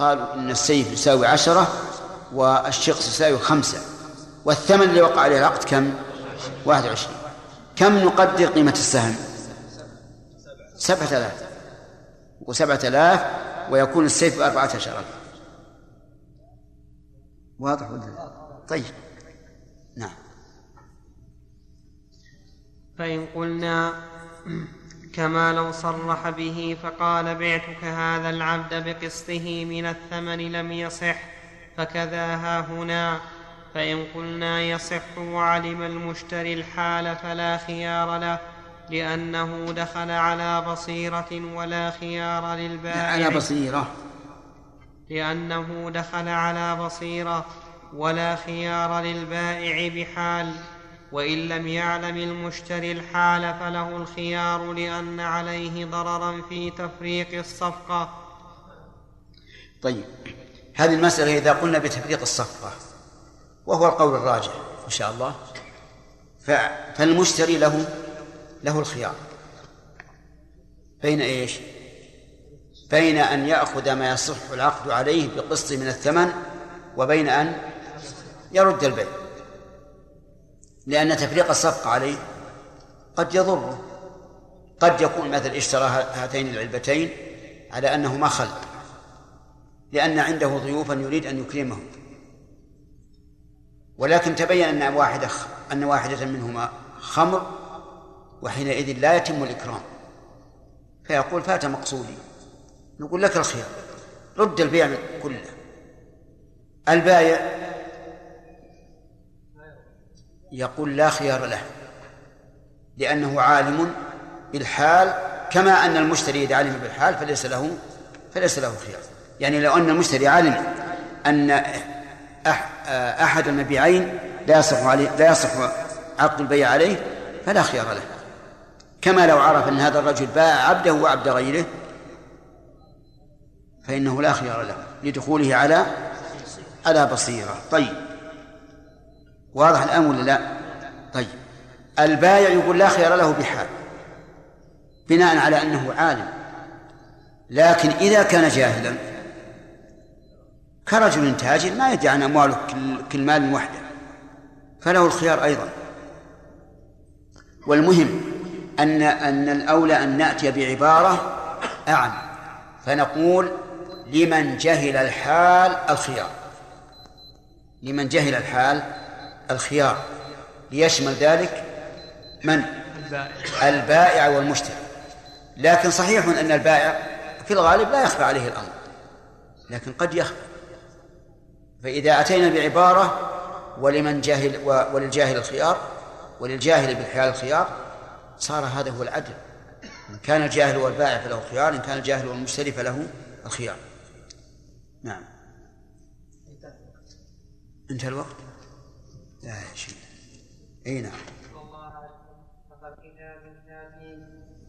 قالوا إن السيف يساوي عشرة والشقص يساوي خمسة والثمن اللي وقع عليه العقد كم؟ واحد وعشرين. كم نقدر قيمة السهم؟ سبعة آلاف. وسبعة آلاف ويكون السيف بأربعة عشر. ألف واضح ولا طيب. نعم. فإن قلنا كما لو صرح به فقال بعتك هذا العبد بقسطه من الثمن لم يصح فكذا ها هنا. فإن قلنا يصح وعلم المشتري الحال فلا خيار له لأنه دخل على بصيرة ولا خيار للبائع. على بصيرة. لأنه دخل على بصيرة ولا خيار للبائع بحال. وإن لم يعلم المشتري الحال فله الخيار لأن عليه ضررا في تفريق الصفقة. طيب هذه المسألة إذا قلنا بتفريق الصفقة وهو القول الراجح إن شاء الله فالمشتري له له الخيار. بين إيش؟ بين أن يأخذ ما يصح العقد عليه بقسط من الثمن وبين أن يرد البيع. لأن تفريق الصفقة عليه قد يضره. قد يكون مثل اشترى هاتين العلبتين على انهما خل لأن عنده ضيوفا يريد أن يكرمهم. ولكن تبين أن واحدة أن واحدة منهما خمر وحينئذ لا يتم الإكرام. فيقول فات مقصودي. نقول لك الخيار رد البيع كله. البايع يقول لا خيار له لأنه عالم بالحال كما أن المشتري إذا علم بالحال فليس له فليس له خيار. يعني لو أن المشتري علم أن أحد المبيعين لا يصح عليه لا يصح عقد البيع عليه فلا خيار له. كما لو عرف أن هذا الرجل باع عبده وعبد غيره فإنه لا خيار له لدخوله على على بصيرة. طيب. واضح الآن ولا لا؟ طيب. البايع يقول لا خيار له بحال بناء على أنه عالم. لكن إذا كان جاهلا كرجل تاجر ما يدري عن أمواله كل مال وحده فله الخيار أيضا. والمهم أن أن الأولى أن نأتي بعبارة أعم فنقول لمن جهل الحال الخيار. لمن جهل الحال الخيار. ليشمل ذلك من؟ البائع. والمشتري. لكن صحيح أن البائع في الغالب لا يخفى عليه الأمر لكن قد يخفى. فإذا أتينا بعبارة ولمن جاهل وللجاهل الخيار وللجاهل بالحيال الخيار صار هذا هو العدل. إن كان الجاهل والبائع فله خيار إن كان الجاهل والمشتري فله الخيار. نعم. انتهى الوقت. لا يا شيخ. أي نعم.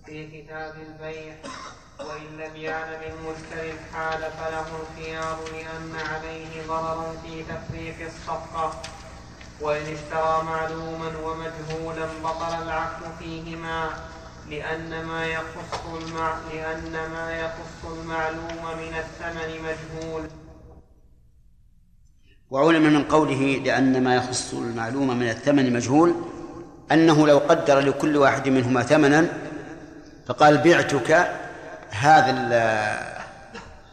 في كتاب البيع وإن لم يعلم المشتري الحال فله الخيار لأن عليه ضرر في تفريق الصفقة وإن اشترى معلوما ومجهولا بطل العقد فيهما لأن ما يخص المع... لأن ما يخص المعلوم من الثمن مجهول. وعلم من قوله لأن ما يخص المعلوم من الثمن مجهول أنه لو قدر لكل واحد منهما ثمنا فقال بعتك هذا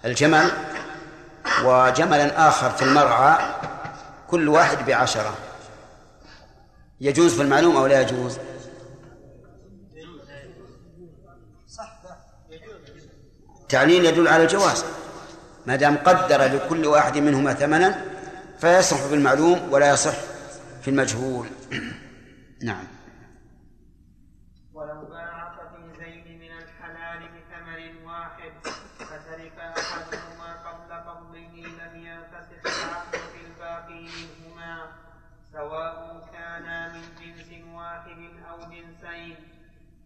الجمل وجملا آخر في المرعى كل واحد بعشرة. يجوز في المعلوم أو لا يجوز؟ تعليل يدل على الجواز. ما دام قدر لكل واحد منهما ثمنا فيصح في المعلوم ولا يصح في المجهول. نعم. ولو من الحلال بثمن واحد فترك أحدهما قبل لم في الباقي منهما سواء كانا من جنس واحد أو جنسين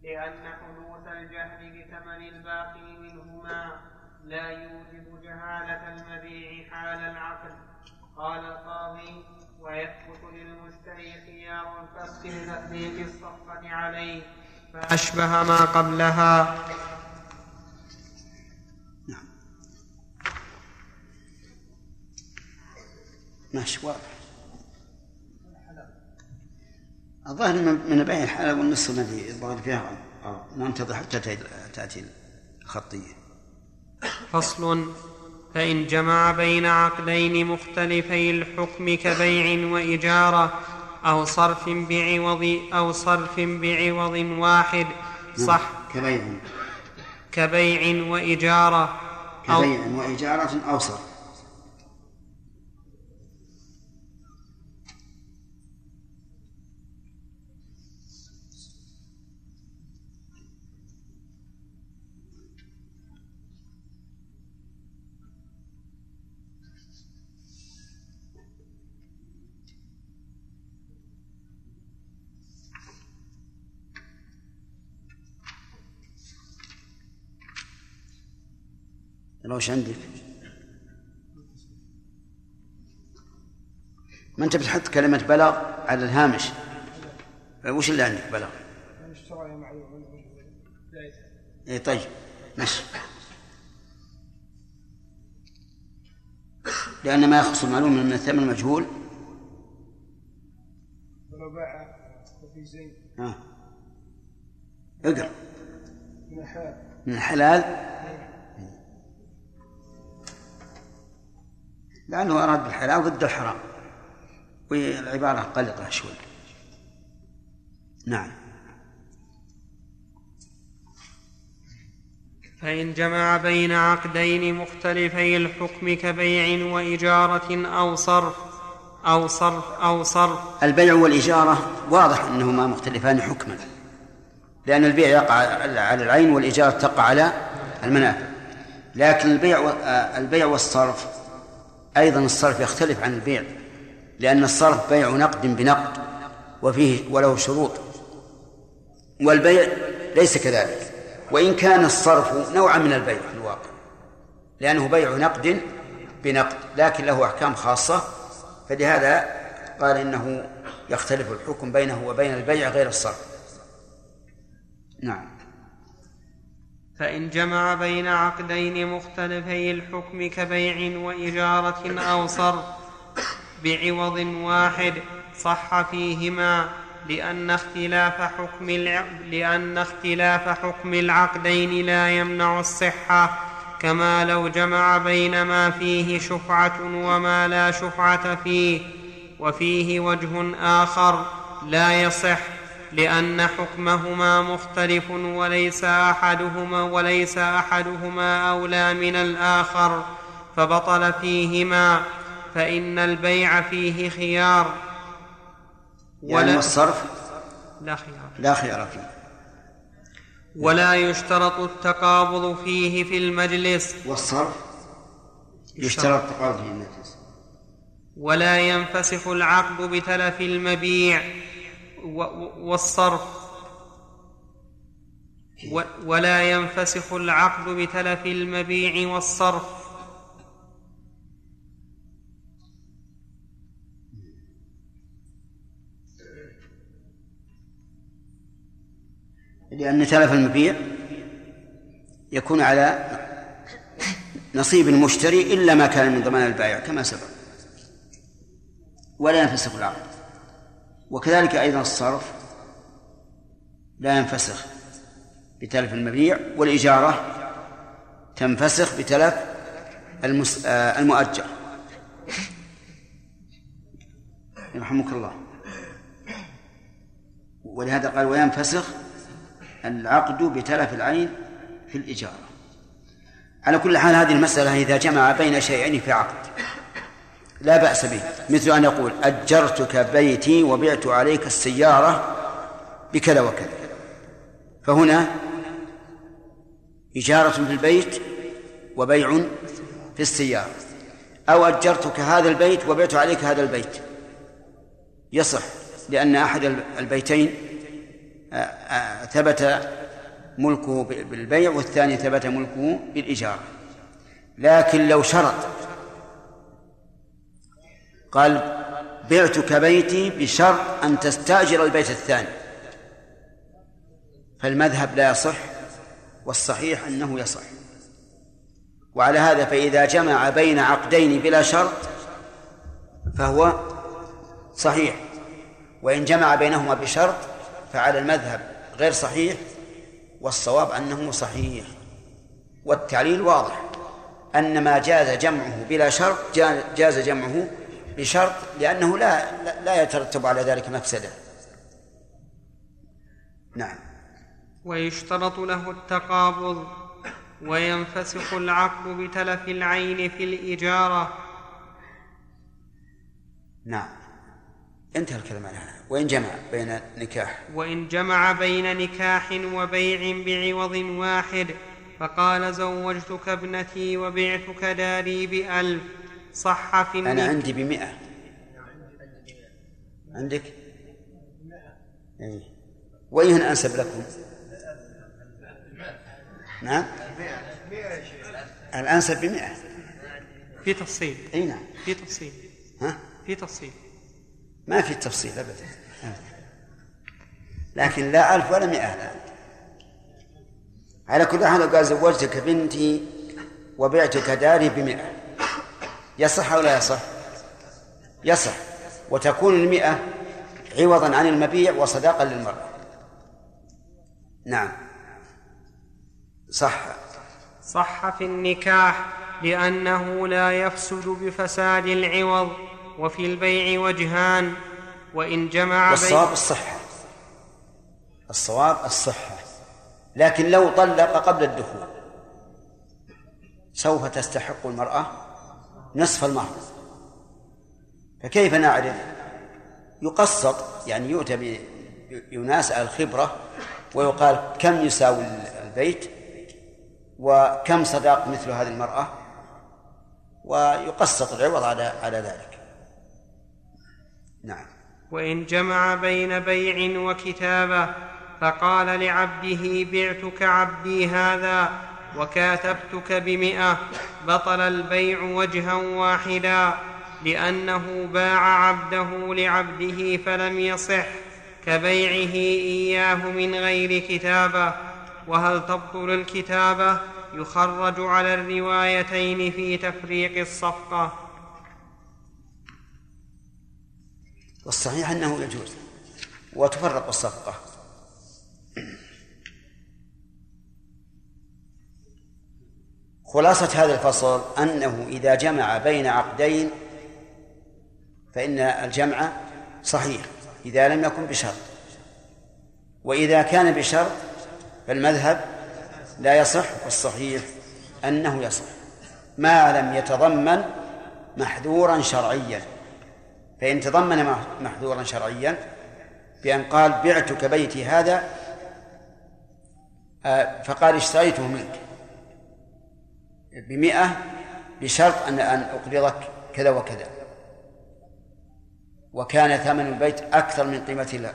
لأن حدوث الجهل بثمن الباقي منهما لا يوجب جهالة المبيع حال العقد. قال القاضي ويثبت للمشتري خيار الفسق لتثبيت الصفقة عليه فأشبه ما قبلها. ماشي واضح. الظاهر من بين الحالة والنص الذي الظاهر فيها ننتظر حتى تأتي الخطية. فصل فإن جمع بين عقدين مختلفي الحكم كبيع وإجارة أو صرف بعوض أو صرف بعوض واحد نعم. صح. كبيع. كبيع وإجارة كبيع وإجارة أو صرف. وش عندك؟ ما انت بتحط كلمة بلغ على الهامش. وش اللي عندك بلغ؟ اي طيب ماشي. لأن ما يخص المعلوم من الثمن المجهول ولو باع زين. ها اقرأ. من الحلال. من الحلال. لأنه أراد بالحلال ضد الحرام. والعبارة قلقة شوي. نعم. فإن جمع بين عقدين مختلفي الحكم كبيع وإجارة أو صرف أو صرف أو صرف. البيع والإجارة واضح أنهما مختلفان حكما. لأن البيع يقع على العين والإجارة تقع على المنافع. لكن البيع البيع والصرف أيضا الصرف يختلف عن البيع لأن الصرف بيع نقد بنقد وفيه وله شروط. والبيع ليس كذلك. وإن كان الصرف نوعا من البيع في الواقع لأنه بيع نقد بنقد لكن له أحكام خاصة فلهذا قال إنه يختلف الحكم بينه وبين البيع غير الصرف. نعم. فإن جمع بين عقدين مختلفي الحكم كبيع وإجارة أو صرف بعوض واحد صح فيهما لأن اختلاف حكم لأن اختلاف حكم العقدين لا يمنع الصحة كما لو جمع بين ما فيه شفعة وما لا شفعة فيه وفيه وجه آخر لا يصح. لأن حكمهما مختلف وليس أحدهما وليس أحدهما أولى من الآخر فبطل فيهما فإن البيع فيه خيار. يعني الصرف؟ لا خيار. لا خيار فيه. ولا يشترط التقابض فيه في المجلس. والصرف؟ يشترط. التقابض في المجلس. ولا ينفسخ العقد بتلف المبيع. والصرف. ولا ينفسخ العقد بتلف المبيع والصرف. لأن تلف المبيع يكون على نصيب المشتري إلا ما كان من ضمان البائع كما سبق. ولا ينفسخ العقد. وكذلك أيضا الصرف لا ينفسخ بتلف المبيع والإجارة تنفسخ بتلف المس... آه، المؤجر. يرحمك الله. ولهذا قال وينفسخ العقد بتلف العين في الإجارة. على كل حال هذه المسألة إذا جمع بين شيئين في عقد. لا بأس به مثل أن يقول أجرتك بيتي وبعت عليك السيارة بكذا وكذا. فهنا إجارة في البيت وبيع في السيارة. أو أجرتك هذا البيت وبعت عليك هذا البيت. يصح لأن أحد البيتين آه، آه، ثبت ملكه بالبيع والثاني ثبت ملكه بالإجارة. لكن لو شرط قال بعتك بيتي بشرط أن تستأجر البيت الثاني. فالمذهب لا يصح والصحيح أنه يصح. وعلى هذا فإذا جمع بين عقدين بلا شرط فهو صحيح. وإن جمع بينهما بشرط فعلى المذهب غير صحيح والصواب أنه صحيح. والتعليل واضح أن ما جاز جمعه بلا شرط جاز جمعه بشرط لأنه لا لا يترتب على ذلك مفسدة. نعم. ويشترط له التقابض وينفسخ العقد بتلف العين في الإجارة. نعم. انتهى الكلام على هذا وإن جمع بين نكاح. وإن جمع بين نكاح وبيع بعوض واحد فقال زوجتك ابنتي وبعتك داري بألف. صح في أنا عندي بمئة. عندك؟ إيه. وأيهن أنسب لكم؟ نعم. الأنسب بمئة. في تفصيل. أي نعم. في تفصيل. ها؟ في تفصيل. ما في تفصيل أبدا. لكن لا ألف ولا مئة. الآن على كل حال قال زوجتك بنتي وبعتك داري بمئة. يصح أو لا يصح؟ يصح. وتكون المئة عوضا عن المبيع وصداقا للمرأة. نعم. صح. صح في النكاح لأنه لا يفسد بفساد العوض وفي البيع وجهان وإن جمع والصواب الصحة. الصواب الصحة. لكن لو طلق قبل الدخول سوف تستحق المرأة نصف المهر فكيف نعرف؟ يقسط يعني يؤتى بناس الخبرة ويقال كم يساوي البيت وكم صداق مثل هذه المرأة ويقسط العوض على على ذلك. نعم. وإن جمع بين بيع وكتابة فقال لعبده بعتك عبدي هذا وكاتبتك بمئة بطل البيع وجها واحدا لأنه باع عبده لعبده فلم يصح كبيعه إياه من غير كتابة. وهل تبطل الكتابة؟ يخرج على الروايتين في تفريق الصفقة. والصحيح أنه يجوز وتفرق الصفقة. خلاصة هذا الفصل أنه إذا جمع بين عقدين فإن الجمع صحيح إذا لم يكن بشرط. وإذا كان بشرط فالمذهب لا يصح والصحيح أنه يصح. ما لم يتضمن محذورا شرعيا. فإن تضمن محذورا شرعيا بأن قال بعتك بيتي هذا آه، فقال اشتريته منك. بمئة بشرط أن أن أقرضك كذا وكذا. وكان ثمن البيت أكثر من قيمته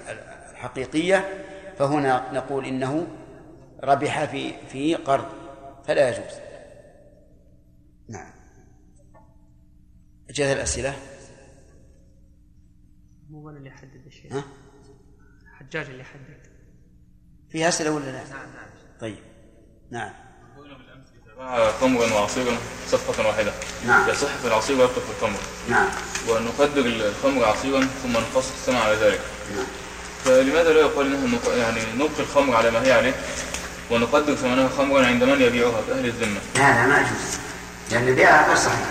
الحقيقية فهنا نقول إنه ربح في في قرض فلا يجوز. نعم. جاءت الأسئلة؟ مو أنا اللي حدد الشيء ها؟ حجاج اللي حدد فيها أسئلة ولا لا؟ نعم نعم. طيب. نعم. خمرا وعصيرا صفقة واحدة. نعم. يصح في العصير ويبطل في الخمر. نعم. ونقدر الخمر عصيرا ثم نقص الثمن على ذلك. نعم. فلماذا لا يقال إنه يعني نبقي الخمر على ما هي عليه؟ ونقدر ثمنها خمرا عند من يبيعها كأهل الذمة. لا لا ما يجوز. لأن البيع غير صحيح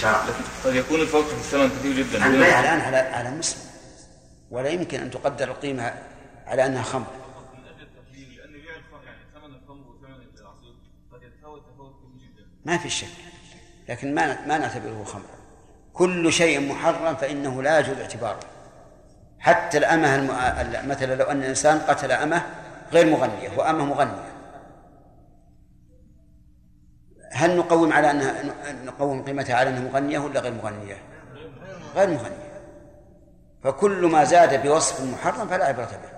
شرعا قد يكون الفرق في الثمن كثير جدا. البيع الآن على على مسلم. ولا يمكن أن تقدر القيمة على أنها خمر لأن بيع الخمر يعني ثمن الخمر وثمن العصير قد يتفاوت تفاوت كبير جدا ما في شك. لكن ما ما نعتبره خمرا كل شيء محرم فإنه لا يجوز اعتباره. حتى الأمة الم... مثلا لو أن الإنسان قتل أمة غير مغنية وأمة مغنية. هل نقوم على أنها نقوم قيمتها على أنها مغنية ولا غير مغنية؟ غير مغنية. فكل ما زاد بوصف محرم فلا عبرة به.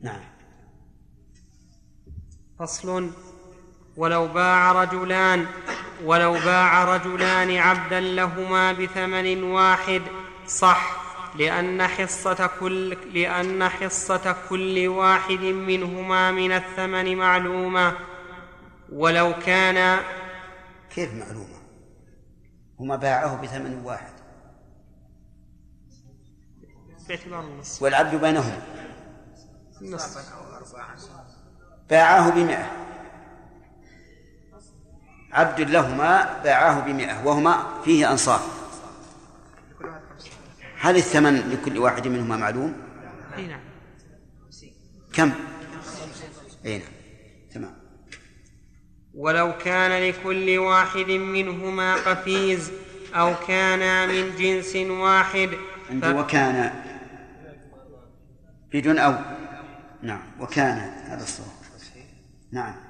نعم. فصل ولو باع رجلان ولو باع رجلان عبدا لهما بثمن واحد صح لأن حصة كل لأن حصة كل واحد منهما من الثمن معلومة. ولو كان كيف معلومة؟ هما باعه بثمن واحد. باعتبار النص والعبد بينهما النص باعاه بمئة. عبد لهما باعاه بمئة وهما فيه أنصاف هل الثمن لكل واحد منهما معلوم؟ إي نعم. كم؟ إي نعم. تمام. ولو كان لكل واحد منهما قفيز أو كانا من جنس واحد عندي وكان. بدون أو. نعم وكان هذا الصوت نعم.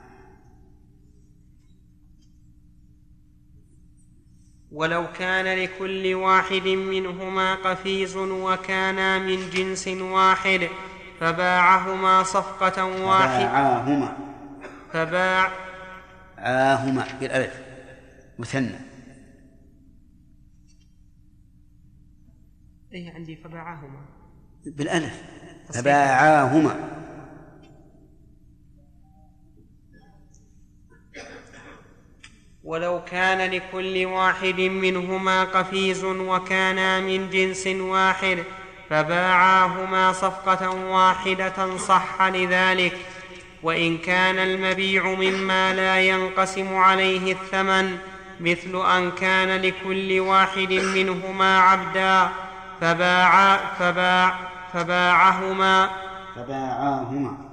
ولو كان لكل واحد منهما قفيز وكانا من جنس واحد فباعهما صفقة واحدة باعاهما فباع. عاهما بالألف. مثنى. اي عندي فباعهما. بالألف. فباعاهما. ولو كان لكل واحد منهما قفيز وكانا من جنس واحد فباعاهما صفقة واحدة صح لذلك. وإن كان المبيع مما لا ينقسم عليه الثمن مثل أن كان لكل واحد منهما عبدا فباع فباع فباعهما. فباعاهما.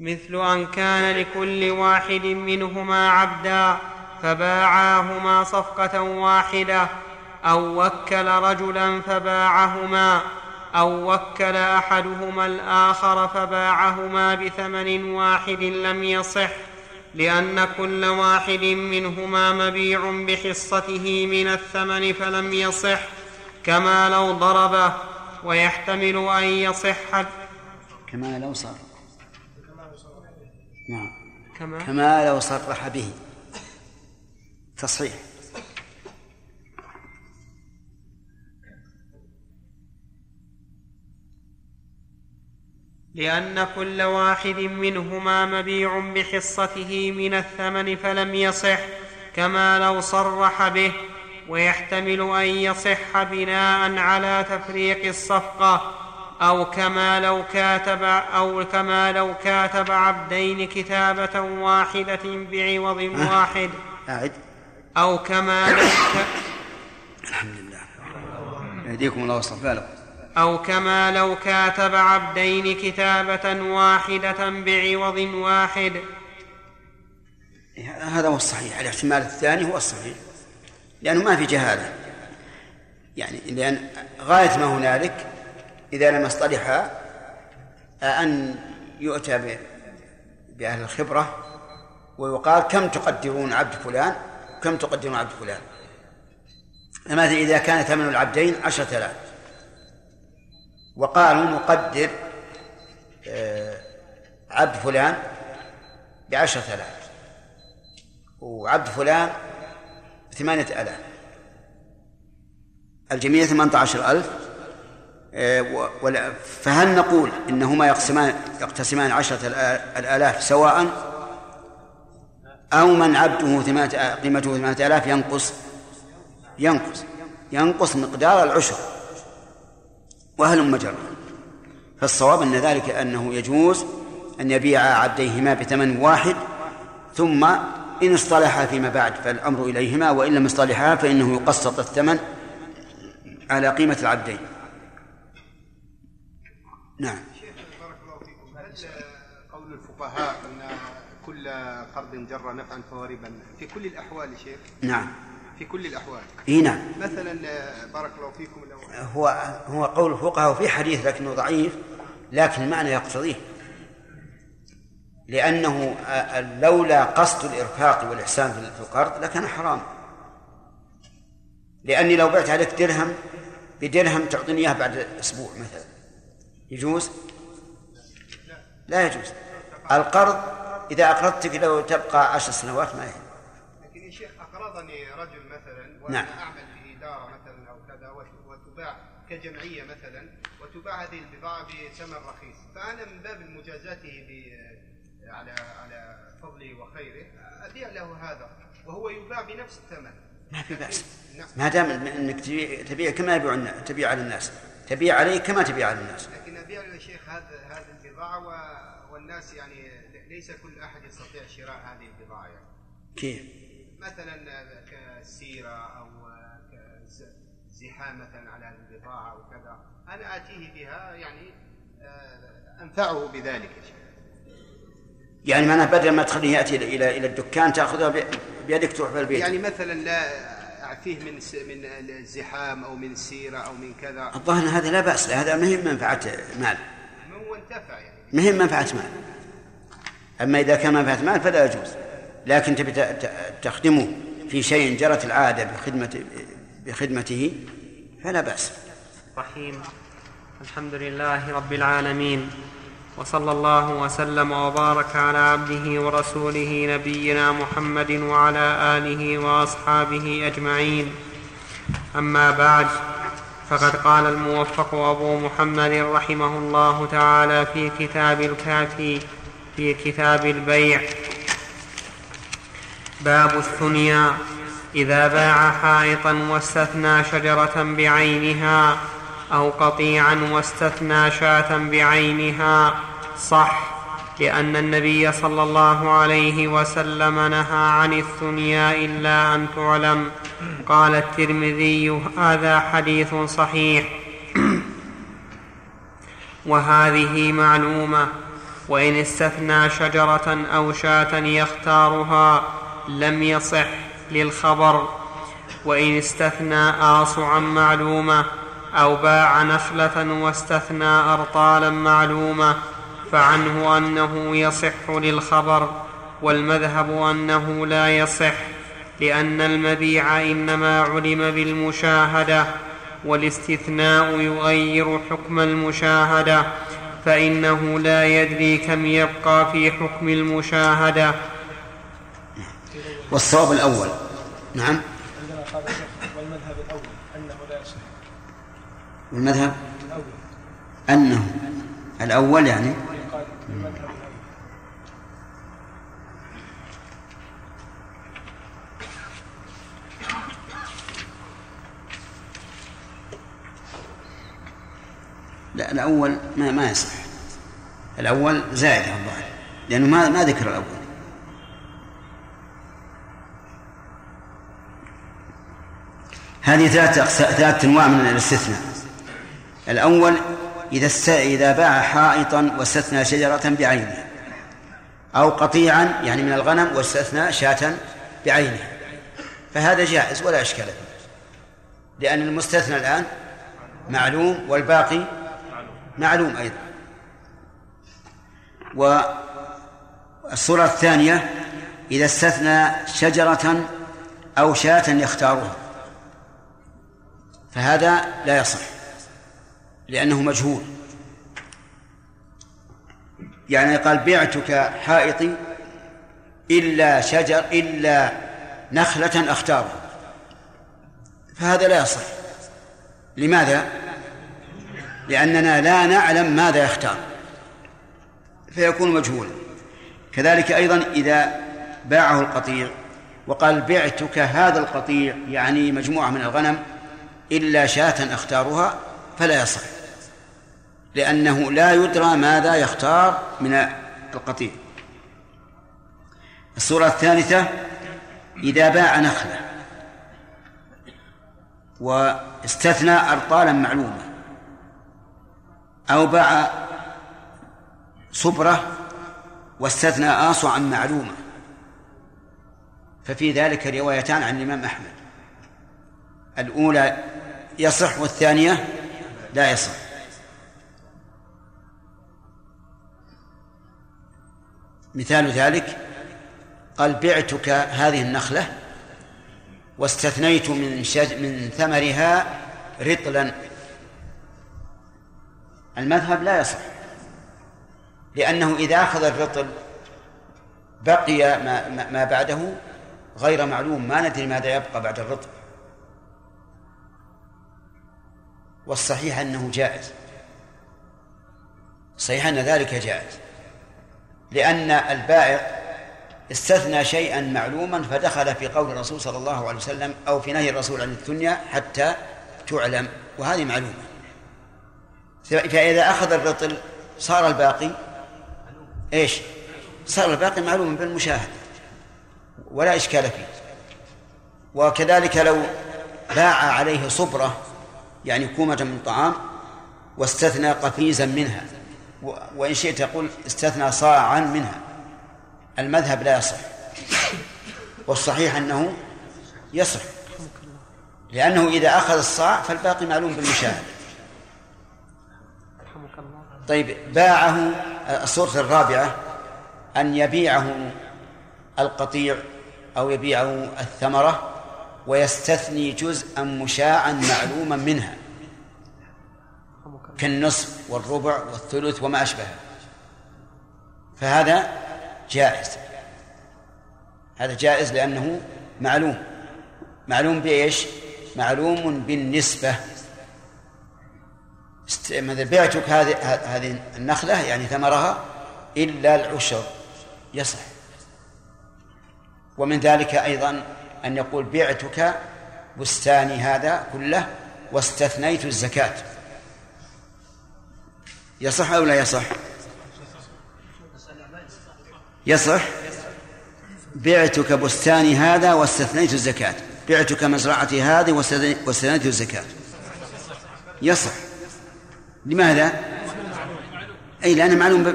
مثل أن كان لكل واحد منهما عبدا فباعاهما صفقة واحدة أو وكل رجلا فباعهما أو وكل أحدهما الآخر فباعهما بثمن واحد لم يصح لأن كل واحد منهما مبيع بحصته من الثمن فلم يصح كما لو ضربه ويحتمل أن يصح. كما لو صار. نعم. كما؟ كما لو صرح به. تصحيح. لأن كل واحد منهما مبيع بحصته من الثمن فلم يصح كما لو صرح به ويحتمل أن يصح بناء على تفريق الصفقة أو كما لو كاتب أو كما لو كاتب عبدين كتابة واحدة بعوض واحد. أعد. أو كما لو ك... الحمد لله. يهديكم الله ويصلح بالكم. أو كما لو كاتب عبدين كتابة واحدة بعوض واحد. هذا هو الصحيح. الاحتمال الثاني هو الصحيح. لأنه ما في جهالة. يعني لأن غاية ما هنالك إذا لم يصطلحا أن يؤتى بأهل الخبرة ويقال كم تقدرون عبد فلان؟ كم تقدرون عبد فلان؟ فمثلا إذا كان ثمن العبدين عشرة آلاف؟ وقالوا نقدر آه، عبد فلان بعشرة آلاف. وعبد فلان ثمانية آلاف. الجميع ثمانية عشر ألف. فهل نقول إنهما يقسمان يقتسمان عشرة الآ- الآلاف سواء؟ أو من عبده قيمته ثمانية آلاف ينقص ينقص ينقص مقدار العشر. وهل مجرى فالصواب أن ذلك أنه يجوز أن يبيع عبديهما بثمن واحد ثم إن اصطلحا فيما بعد فالأمر إليهما وإن لم يصطلحا فإنه يقسط الثمن على قيمة العبدين. نعم. شيخ بارك الله فيكم. هل قول الفقهاء أن كل قرض جر نفعا فهو ربا في كل الأحوال شيخ؟ نعم. في كل الأحوال. إي نعم. مثلا بارك الله فيكم لو هو هو قول الفقهاء وفي حديث لكنه ضعيف لكن المعنى يقتضيه. لأنه آه، لولا قصد الإرفاق والإحسان في في القرض لكان حرام. لأني لو بعت عليك درهم بدرهم تعطيني إياه بعد أسبوع مثلا. يجوز؟ لا يجوز. القرض إذا أقرضتك لو تبقى عشر سنوات ما يهم. لكن يا شيخ أقرضني رجل مثلا وأنا نعم. أعمل في إدارة مثلا أو كذا وت- وتباع كجمعية مثلا وتباع هذه البضاعة بثمن رخيص. فأنا من باب مجازاته على على فضله وخيره ابيع له هذا وهو يباع بنفس الثمن. ما في بأس. نعم. ما دام إنك تبيع تبيع كما يبيع تبيع على الناس. تبيع عليه كما تبيع على الناس لكن ابيع له يا شيخ هذا هذه البضاعة والناس يعني ليس كل أحد يستطيع شراء هذه البضاعة يعني. كيف؟ مثلا كسيرة أو كزحام مثلا على هذه البضاعة أو كذا أنا آتيه بها يعني آه، أنفعه بذلك يا شيخ يعني معناه بدل ما تخليه يأتي إلى إلى الدكان تأخذها بيدك تروح بالبيت يعني مثلا لا أعفيه من من الزحام أو من السيره أو من كذا الظاهر هذا لا بأس له هذا ما هي منفعه مال يعني. ما هي منفعة مال. أما إذا كان منفعة مال فلا يجوز. لكن تبي تخدمه في شيء جرت العادة بخدمه بخدمته فلا بأس. رحيم. الحمد لله رب العالمين. وصلى الله وسلم وبارك على عبده ورسوله نبينا محمد وعلى آله وأصحابه أجمعين. أما بعد فقد قال الموفق أبو محمد رحمه الله تعالى في كتاب الكافي في كتاب البيع. باب الثنيا. إذا باع حائطا واستثنى شجرة بعينها أو قطيعا واستثنى شاة بعينها صح. لأن النبي صلى الله عليه وسلم نهى عن الثنيا إلا أن تعلم. قال الترمذي هذا حديث صحيح. وهذه معلومة. وإن استثنى شجرة أو شاة يختارها لم يصح للخبر. وإن استثنى اصعا معلومة أو باع نخلة واستثنى أرطالا معلومة. فعنه أنه يصح للخبر والمذهب أنه لا يصح لأن المبيع إنما علم بالمشاهدة والاستثناء يغير حكم المشاهدة فإنه لا يدري كم يبقى في حكم المشاهدة. والصواب الأول. نعم. عندنا قال والمذهب الأول. أنه لا يصح. والمذهب الأول. أنه. الأول يعني؟ لا الأول ما ما يصح. الأول زائد على الظاهر لأنه ما ما ذكر الأول. هذه ثلاث أقسا- ثلاث أنواع من الاستثناء. الأول إذا است... إذا باع حائطا واستثنى شجرة بعينها أو قطيعا يعني من الغنم واستثنى شاة بعينها فهذا جائز ولا إشكال فيه. لأن المستثنى الآن معلوم والباقي معلوم أيضا. والصورة الثانية إذا استثنى شجرة أو شاة يختارها. فهذا لا يصح. لأنه مجهول. يعني قال بعتك حائطي إلا شجر إلا نخلة أختارها. فهذا لا يصح. لماذا؟ لأننا لا نعلم ماذا يختار. فيكون مجهولا. كذلك أيضا إذا باعه القطيع وقال بعتك هذا القطيع يعني مجموعة من الغنم إلا شاة أختارها فلا يصح. لأنه لا يدرى ماذا يختار من القطيع الصورة الثالثة إذا باع نخلة واستثنى أرطالا معلومة أو باع صبرة واستثنى آصعا معلومة. ففي ذلك روايتان عن الإمام أحمد. الأولى يصح والثانية لا يصح. مثال ذلك قال بعتك هذه النخلة واستثنيت من شج من ثمرها رطلا. المذهب لا يصح لأنه إذا أخذ الرطل بقي ما, ما- بعده غير معلوم ما ندري ماذا يبقى بعد الرطل. والصحيح أنه جائز صحيح أن ذلك جائز. لأن البائع استثنى شيئا معلوما فدخل في قول الرسول صلى الله عليه وسلم أو في نهي الرسول عن الدنيا حتى تعلم وهذه معلومة فإذا أخذ الرطل صار الباقي إيش؟ صار الباقي معلوما بالمشاهدة ولا إشكال فيه وكذلك لو باع عليه صبرة يعني كومة من طعام واستثنى قفيزا منها وإن شئت تقول استثنى صاعا منها. المذهب لا يصح. والصحيح أنه يصح. لأنه إذا أخذ الصاع فالباقي معلوم بالمشاهدة طيب باعه الصورة الرابعة أن يبيعه القطيع أو يبيعه الثمرة ويستثني جزءا مشاعا معلوما منها. كالنصف والربع والثلث وما أشبهه. فهذا جائز. هذا جائز لأنه معلوم. معلوم بإيش؟ معلوم بالنسبة. مثلا بعتك هذه هذه النخلة يعني ثمرها إلا العشر. يصح. ومن ذلك أيضا أن يقول بعتك بستاني هذا كله واستثنيت الزكاة. يصح أو لا يصح؟ يصح. بعتك بستاني هذا واستثنيت الزكاة. بعتك مزرعتي هذه واستثنيت الزكاة. يصح. لماذا؟ أي لأنه معلوم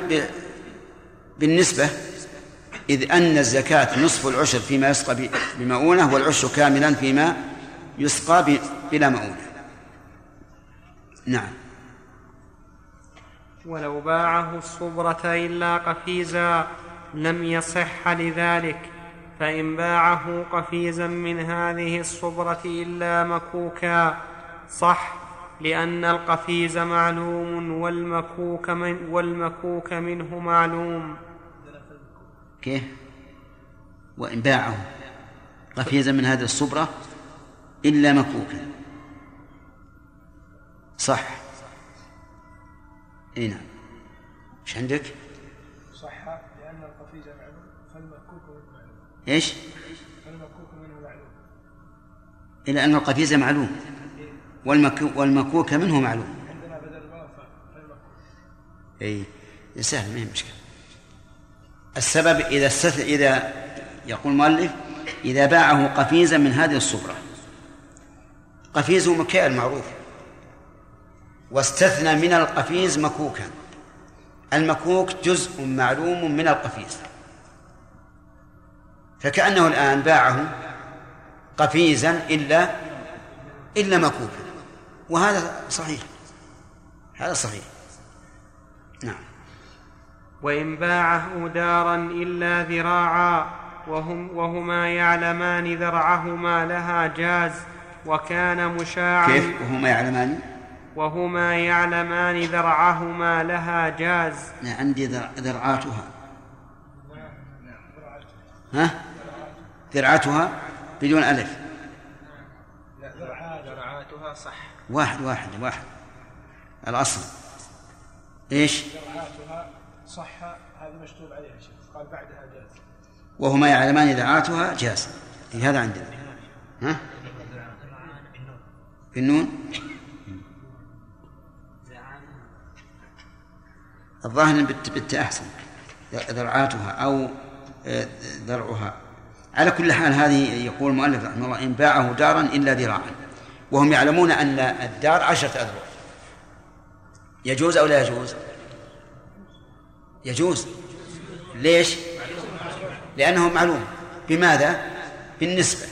بالنسبة. إذ أن الزكاة نصف العشر فيما يسقى بمؤونة والعشر كاملا فيما يسقى بلا مؤونة. نعم. ولو باعه الصبرة إلا قفيزا لم يصح لذلك فإن باعه قفيزا من هذه الصبرة إلا مكوكا. صح لأن القفيز معلوم والمكوك, من والمكوك منه معلوم. كيف؟ وإن باعه قفيزا من هذه الصبرة إلا مكوكا. صح. إي نعم. إيش عندك؟ صح لأن القفيز معلوم فالمكوك منه معلوم. إيش؟ فالمكوك منه معلوم. إلى أن القفيز معلوم. والمكوك, والمكوك منه معلوم. عندنا بدل فالمكوك. إي. سهل ما هي مشكلة. السبب إذا استث... إذا يقول المؤلف إذا باعه قفيزا من هذه الصبرة قفيز مكيال معروف. واستثنى من القفيز مكوكا. المكوك جزء معلوم من القفيز. فكأنه الآن باعه قفيزا إلا إلا مكوكا وهذا صحيح. هذا صحيح. نعم. وإن باعه دارا إلا ذراعا وهم وهما يعلمان ذرعهما لها جاز وكان مشاعا كيف وهما يعلمان؟ وهما يعلمان ذرعهما لها جاز. أنا عندي ذر- ذرعاتها. ها؟ ذرعتها بدون ألف. درعاتها صح. واحد واحد واحد. الأصل. إيش؟ درعاتها صح. هذا مشطوب عليها شيخ. قال بعدها جاز. وهما يعلمان ذرعاتها جاز. إيه هذا عندنا. ها؟ بالنون. الظاهر بالت- أحسن ذرعاتها أو آه، ذرعها. على كل حال هذه يقول المؤلف رحمه الله إن باعه دارا إلا ذراعا. وهم يعلمون أن الدار عشرة أذرع. يجوز أو لا يجوز؟ يجوز. ليش؟ لأنه معلوم. بماذا؟ بالنسبة.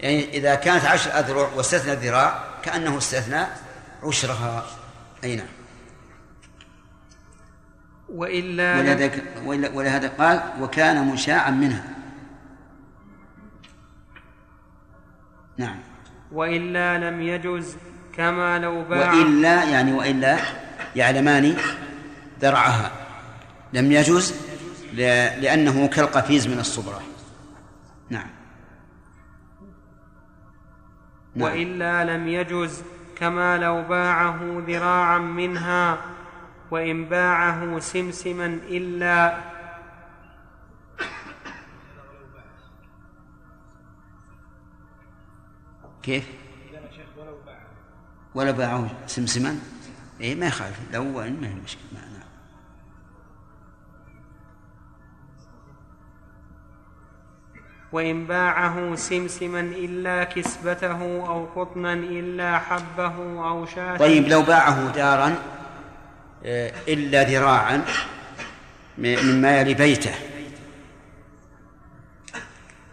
يعني إذا كانت عشر أذرع واستثنى الذراع كأنه استثنى عشرها. أي نعم. وإلا ولهذا ول- ولهذا قال وكان مشاعا منها. نعم. وإلا لم يجز كما لو باع وإلا يعني وإلا يعلمان درعها لم يجوز ل- لأنه كالقفيز من الصبرة. نعم. نعم. وإلا لم يجز كما لو باعه ذراعا منها وإن باعه سمسما إلا كيف؟ ولو باعه سمسما اي ما يخالف لو ما هي مشكلة ما نعم. وإن باعه سمسما إلا كسبته أو قطنا إلا حبه أو شاة طيب لو باعه دارا آه، إلا ذراعا مما يلي بيته.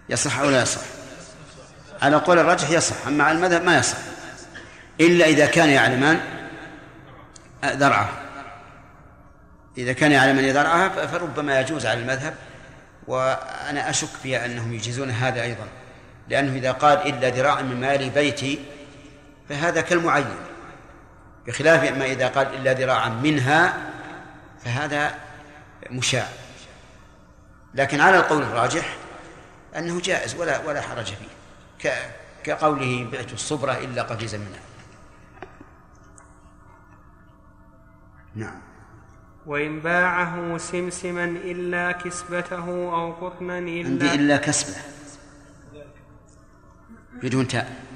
يصح أو لا يصح؟ على قول الرجح يصح أما على المذهب ما يصح. إلا إذا كان يعلمان ذرعه. إذا كان يعلمان ذرعها فربما يجوز على المذهب وأنا أشك في أنهم يجيزون هذا أيضا. لأنه إذا قال إلا ذراعا من مال بيتي فهذا كالمعين. بخلاف ما إذا قال إلا ذراعا منها فهذا مشاع. لكن على القول الراجح أنه جائز ولا ولا حرج فيه. كقوله بعت الصبرة إلا قفيزا منها. نعم. وإن باعه سمسما إلا كسبته أو قطنا عندي إلا إلا كسبة. بدون تاء.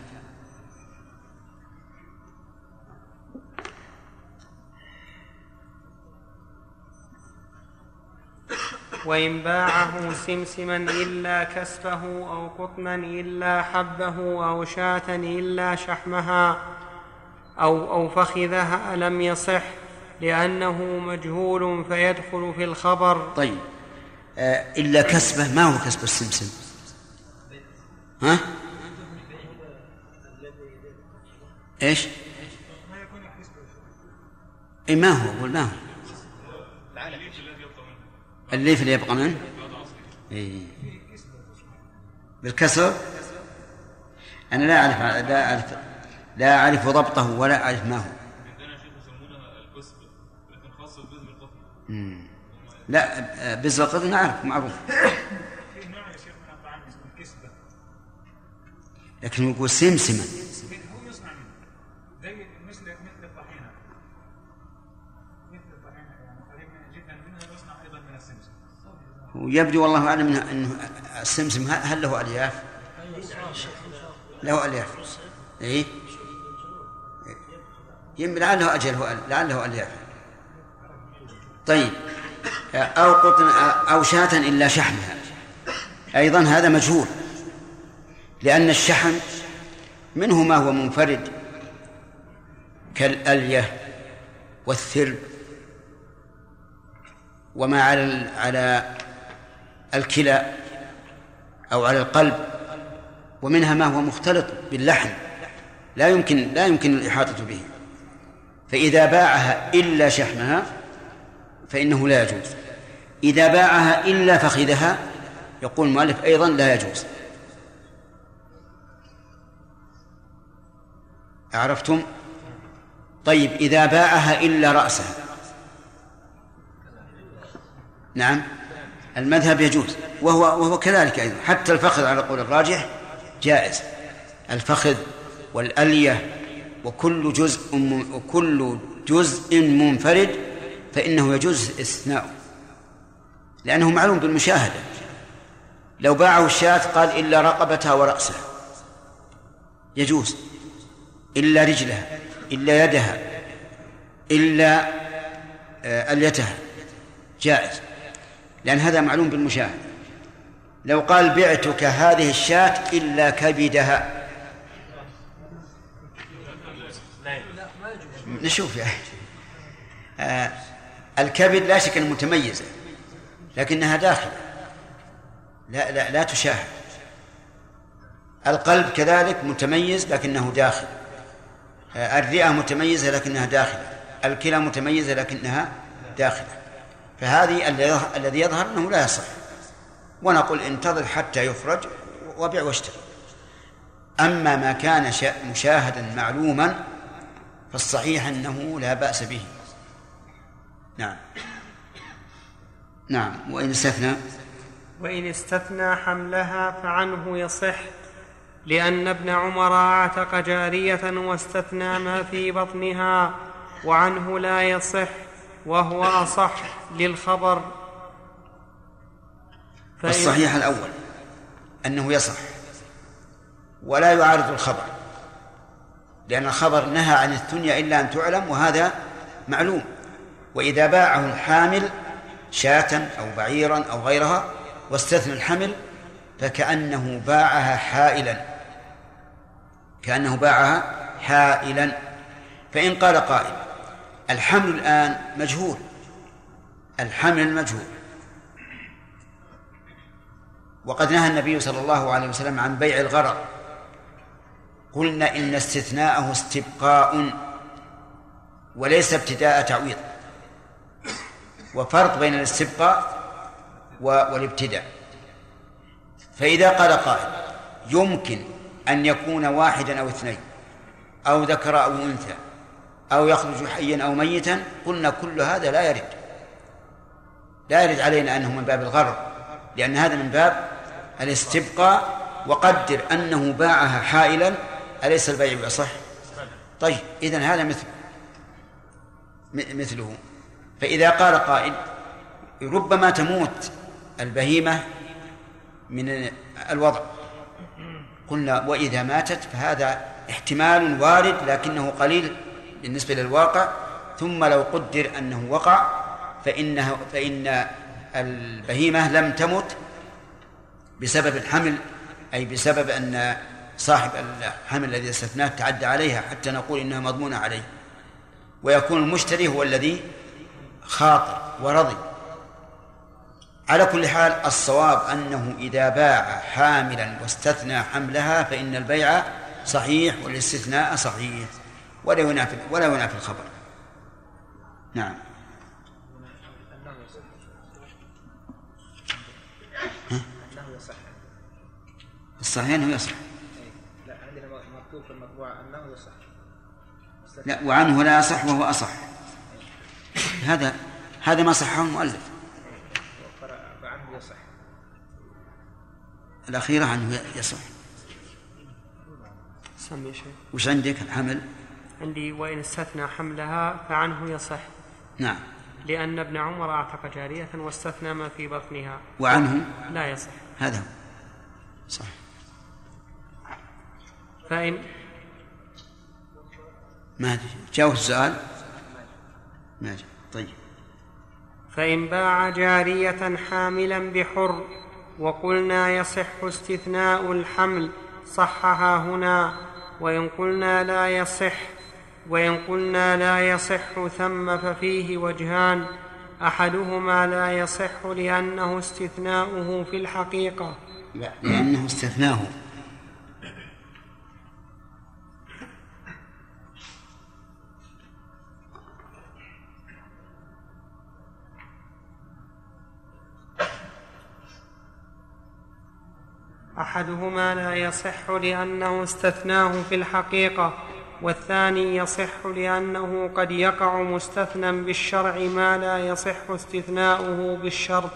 وإن باعه سمسما إلا كسبه أو قطنا إلا حبه أو شاة إلا شحمها أو أو فخذها لم يصح لأنه مجهول فيدخل في الخبر. طيب. آه إلا كسبة ما هو كسب السمسم؟ ها؟ إيش؟ اي ما هو ما هو. الليف اللي يبقى منه إيه. بالكسر؟ أنا لا أعرف لا أعرف لا أعرف ضبطه ولا أعرف ما هو. لكن مم. لا بزر القطن أعرف معروف. في نوع يا ويبدو والله أعلم أنه أنه السمسم هل له ألياف؟ له ألياف. إيه؟ يم لعله أجل هو لعله ألياف. طيب. أو قطن أو شاة إلا شحمها. أيضا هذا مجهول. لأن الشحم منه ما هو منفرد كالألية والثرب. وما على على الكلى أو على القلب ومنها ما هو مختلط باللحم لا يمكن لا يمكن الإحاطة به. فإذا باعها إلا شحمها فإنه لا يجوز. إذا باعها إلا فخذها يقول المؤلف أيضا لا يجوز. عرفتم؟ طيب إذا باعها إلا رأسها. نعم؟ المذهب يجوز وهو وهو كذلك أيضا. حتى الفخذ على قول الراجح جائز. الفخذ والألية وكل جزء وكل جزء منفرد فإنه يجوز استثناؤه لأنه معلوم بالمشاهدة. لو باعه الشاة قال إلا رقبتها ورأسها. يجوز. إلا رجلها إلا يدها إلا آه، أليتها. جائز. لأن هذا معلوم بالمشاهدة لو قال بعتك هذه الشاة إلا كبدها. نشوف أخي. آه الكبد لا شك أنها متميزة لكنها داخلة. لا لا لا تشاهد. القلب كذلك متميز لكنه داخل. آه، الرئة متميزة لكنها داخلة. الكلى متميزة لكنها داخلة. فهذه الذي يظهر- أنه لا يصح. ونقول انتظر حتى يفرج وبيع واشتري. أما ما كان شا- مشاهدا معلوما فالصحيح أنه لا بأس به. نعم. نعم. وإن استثنى؟ وإن استثنى حملها فعنه يصح لأن ابن عمر أعتق جارية واستثنى ما في بطنها وعنه لا يصح. وهو أصح للخبر. الصحيح الأول أنه يصح ولا يعارض الخبر لأن الخبر نهى عن الثنيا إلا أن تعلم وهذا معلوم. وإذا باعه الحامل شاة أو بعيرا أو غيرها واستثنى الحمل فكأنه باعها حائلا كأنه باعها حائلا. فإن قال قائل الحمل الآن مجهول. الحمل مجهول. وقد نهى النبي صلى الله عليه وسلم عن بيع الغرر. قلنا إن استثناءه استبقاء وليس ابتداء تعويض. وفرق بين الاستبقاء والابتداء. فإذا قال قائل يمكن أن يكون واحدا أو اثنين أو ذكر أو أنثى أو يخرج حيا أو ميتا قلنا كل هذا لا يرد. لا يرد علينا أنه من باب الغرر لأن هذا من باب الاستبقاء. وقدر أنه باعها حائلا أليس البيع يصح؟ طيب إذن هذا مثل مثله. فإذا قال قائل ربما تموت البهيمة من الوضع. قلنا وإذا ماتت فهذا احتمال وارد لكنه قليل بالنسبة للواقع ثم لو قدر أنه وقع فإنه فإن البهيمة لم تمت بسبب الحمل أي بسبب أن صاحب الحمل الذي استثناه تعدى عليها حتى نقول إنها مضمونة عليه. ويكون المشتري هو الذي خاطر ورضي. على كل حال الصواب أنه إذا باع حاملا واستثنى حملها فإن البيع صحيح والاستثناء صحيح. ولا ينافي ولا ينافي الخبر. نعم. الصحيح أنه يصح. لا عندنا مكتوب في المطبوع انه يصح لا وعنه لا يصح وهو أصح. هذا هذا ما صحه المؤلف. وعنه يصح. الأخيرة عنه يصح وش عندك؟ الحمل. عندي وإن استثنى حملها فعنه يصح. نعم. لأن ابن عمر أعتق جارية واستثنى ما في بطنها. وعنه؟ لا يصح. هذا هو. صح. فإن ما جاوب السؤال. ما جاء طيب. فإن باع جارية حاملا بحر وقلنا يصح استثناء الحمل صحها هنا. وإن قلنا لا يصح وإن قلنا لا يصح ثم ففيه وجهان أحدهما لا يصح لأنه استثناؤه في الحقيقة. لا لأنه استثناه. أحدهما لا يصح لأنه استثناه في الحقيقة. والثاني يصح لأنه قد يقع مستثنى بالشرع ما لا يصح استثناؤه بالشرط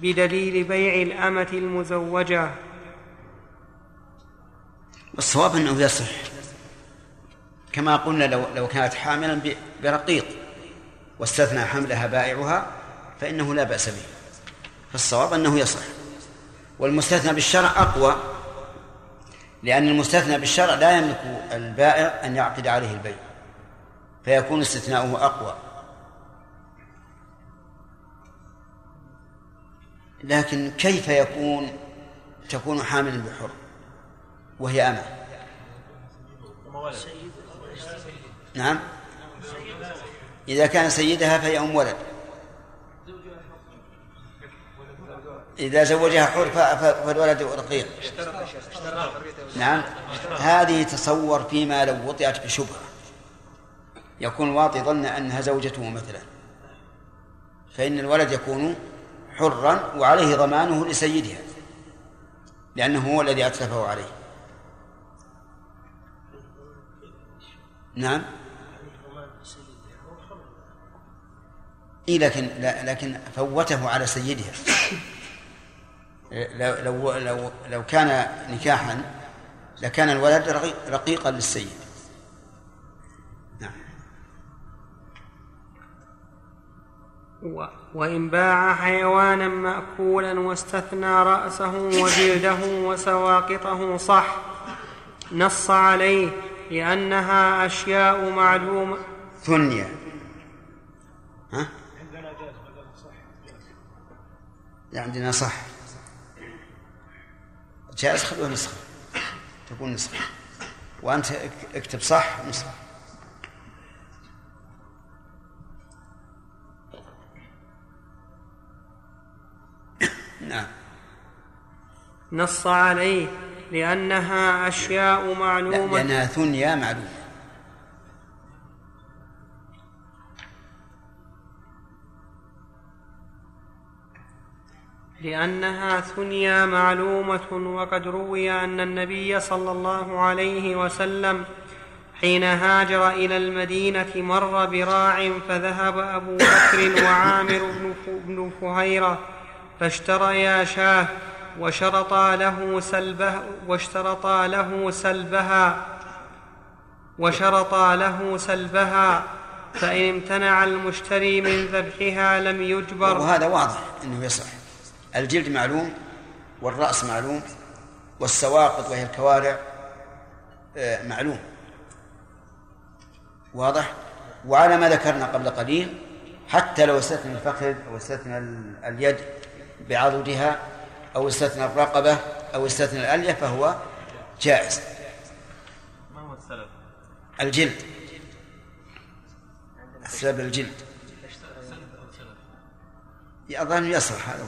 بدليل بيع الأمة المزوجة. والصواب أنه يصح. كما قلنا لو لو كانت حاملا برقيق واستثنى حملها بائعها فإنه لا بأس به. فالصواب أنه يصح. والمستثنى بالشرع أقوى لأن المستثنى بالشرع لا يملك البائع أن يعقد عليه البيع فيكون استثناؤه أقوى. لكن كيف يكون؟ تكون حاملا بحر وهي أمة. نعم. إذا كان سيدها فهي أم ولد. إذا زوجها حر فالولد رقيق. نعم. هذه تصور فيما لو وطئت بشبهة. يكون الواطي ظن أنها زوجته مثلا. فإن الولد يكون حرا وعليه ضمانه لسيدها. لأنه هو الذي أتلفه عليه. نعم. إيه لكن لكن فوته على سيدها. لو لو لو, لو كان نكاحا لكان الولد رقيقا للسيد. نعم. وإن باع حيوانا مأكولا واستثنى رأسه وجلده وسواقطه صح. نص عليه لأنها أشياء معلومة. ثنيا ها؟ لا عندنا صح. جائز خلوها نسخة تكون نسخة. وأنت اك- اكتب صح نسخة. نعم. نص عليه لأنها أشياء معلومة. لأنها ثنيا معلومة. لأنها ثنيا معلومة وقد روي أن النبي صلى الله عليه وسلم حين هاجر إلى المدينة مر براع فذهب أبو بكر وعامر بن فهيرة فاشتريا شاه وشرطا له سلبه واشترطا له سلبها وشرطا له سلبها فإن امتنع المشتري من ذبحها لم يجبر. وهذا واضح أنه يصح. الجلد معلوم والرأس معلوم والسواقط وهي الكوارع آه، معلوم. واضح؟ وعلى ما ذكرنا قبل قليل حتى لو استثنى الفخذ أو استثنى ال- اليد بعضدها أو استثنى الرقبة أو استثنى الألية فهو جائز. ما هو السلف؟ الجلد. السبب الجلد. أظن يصلح هذا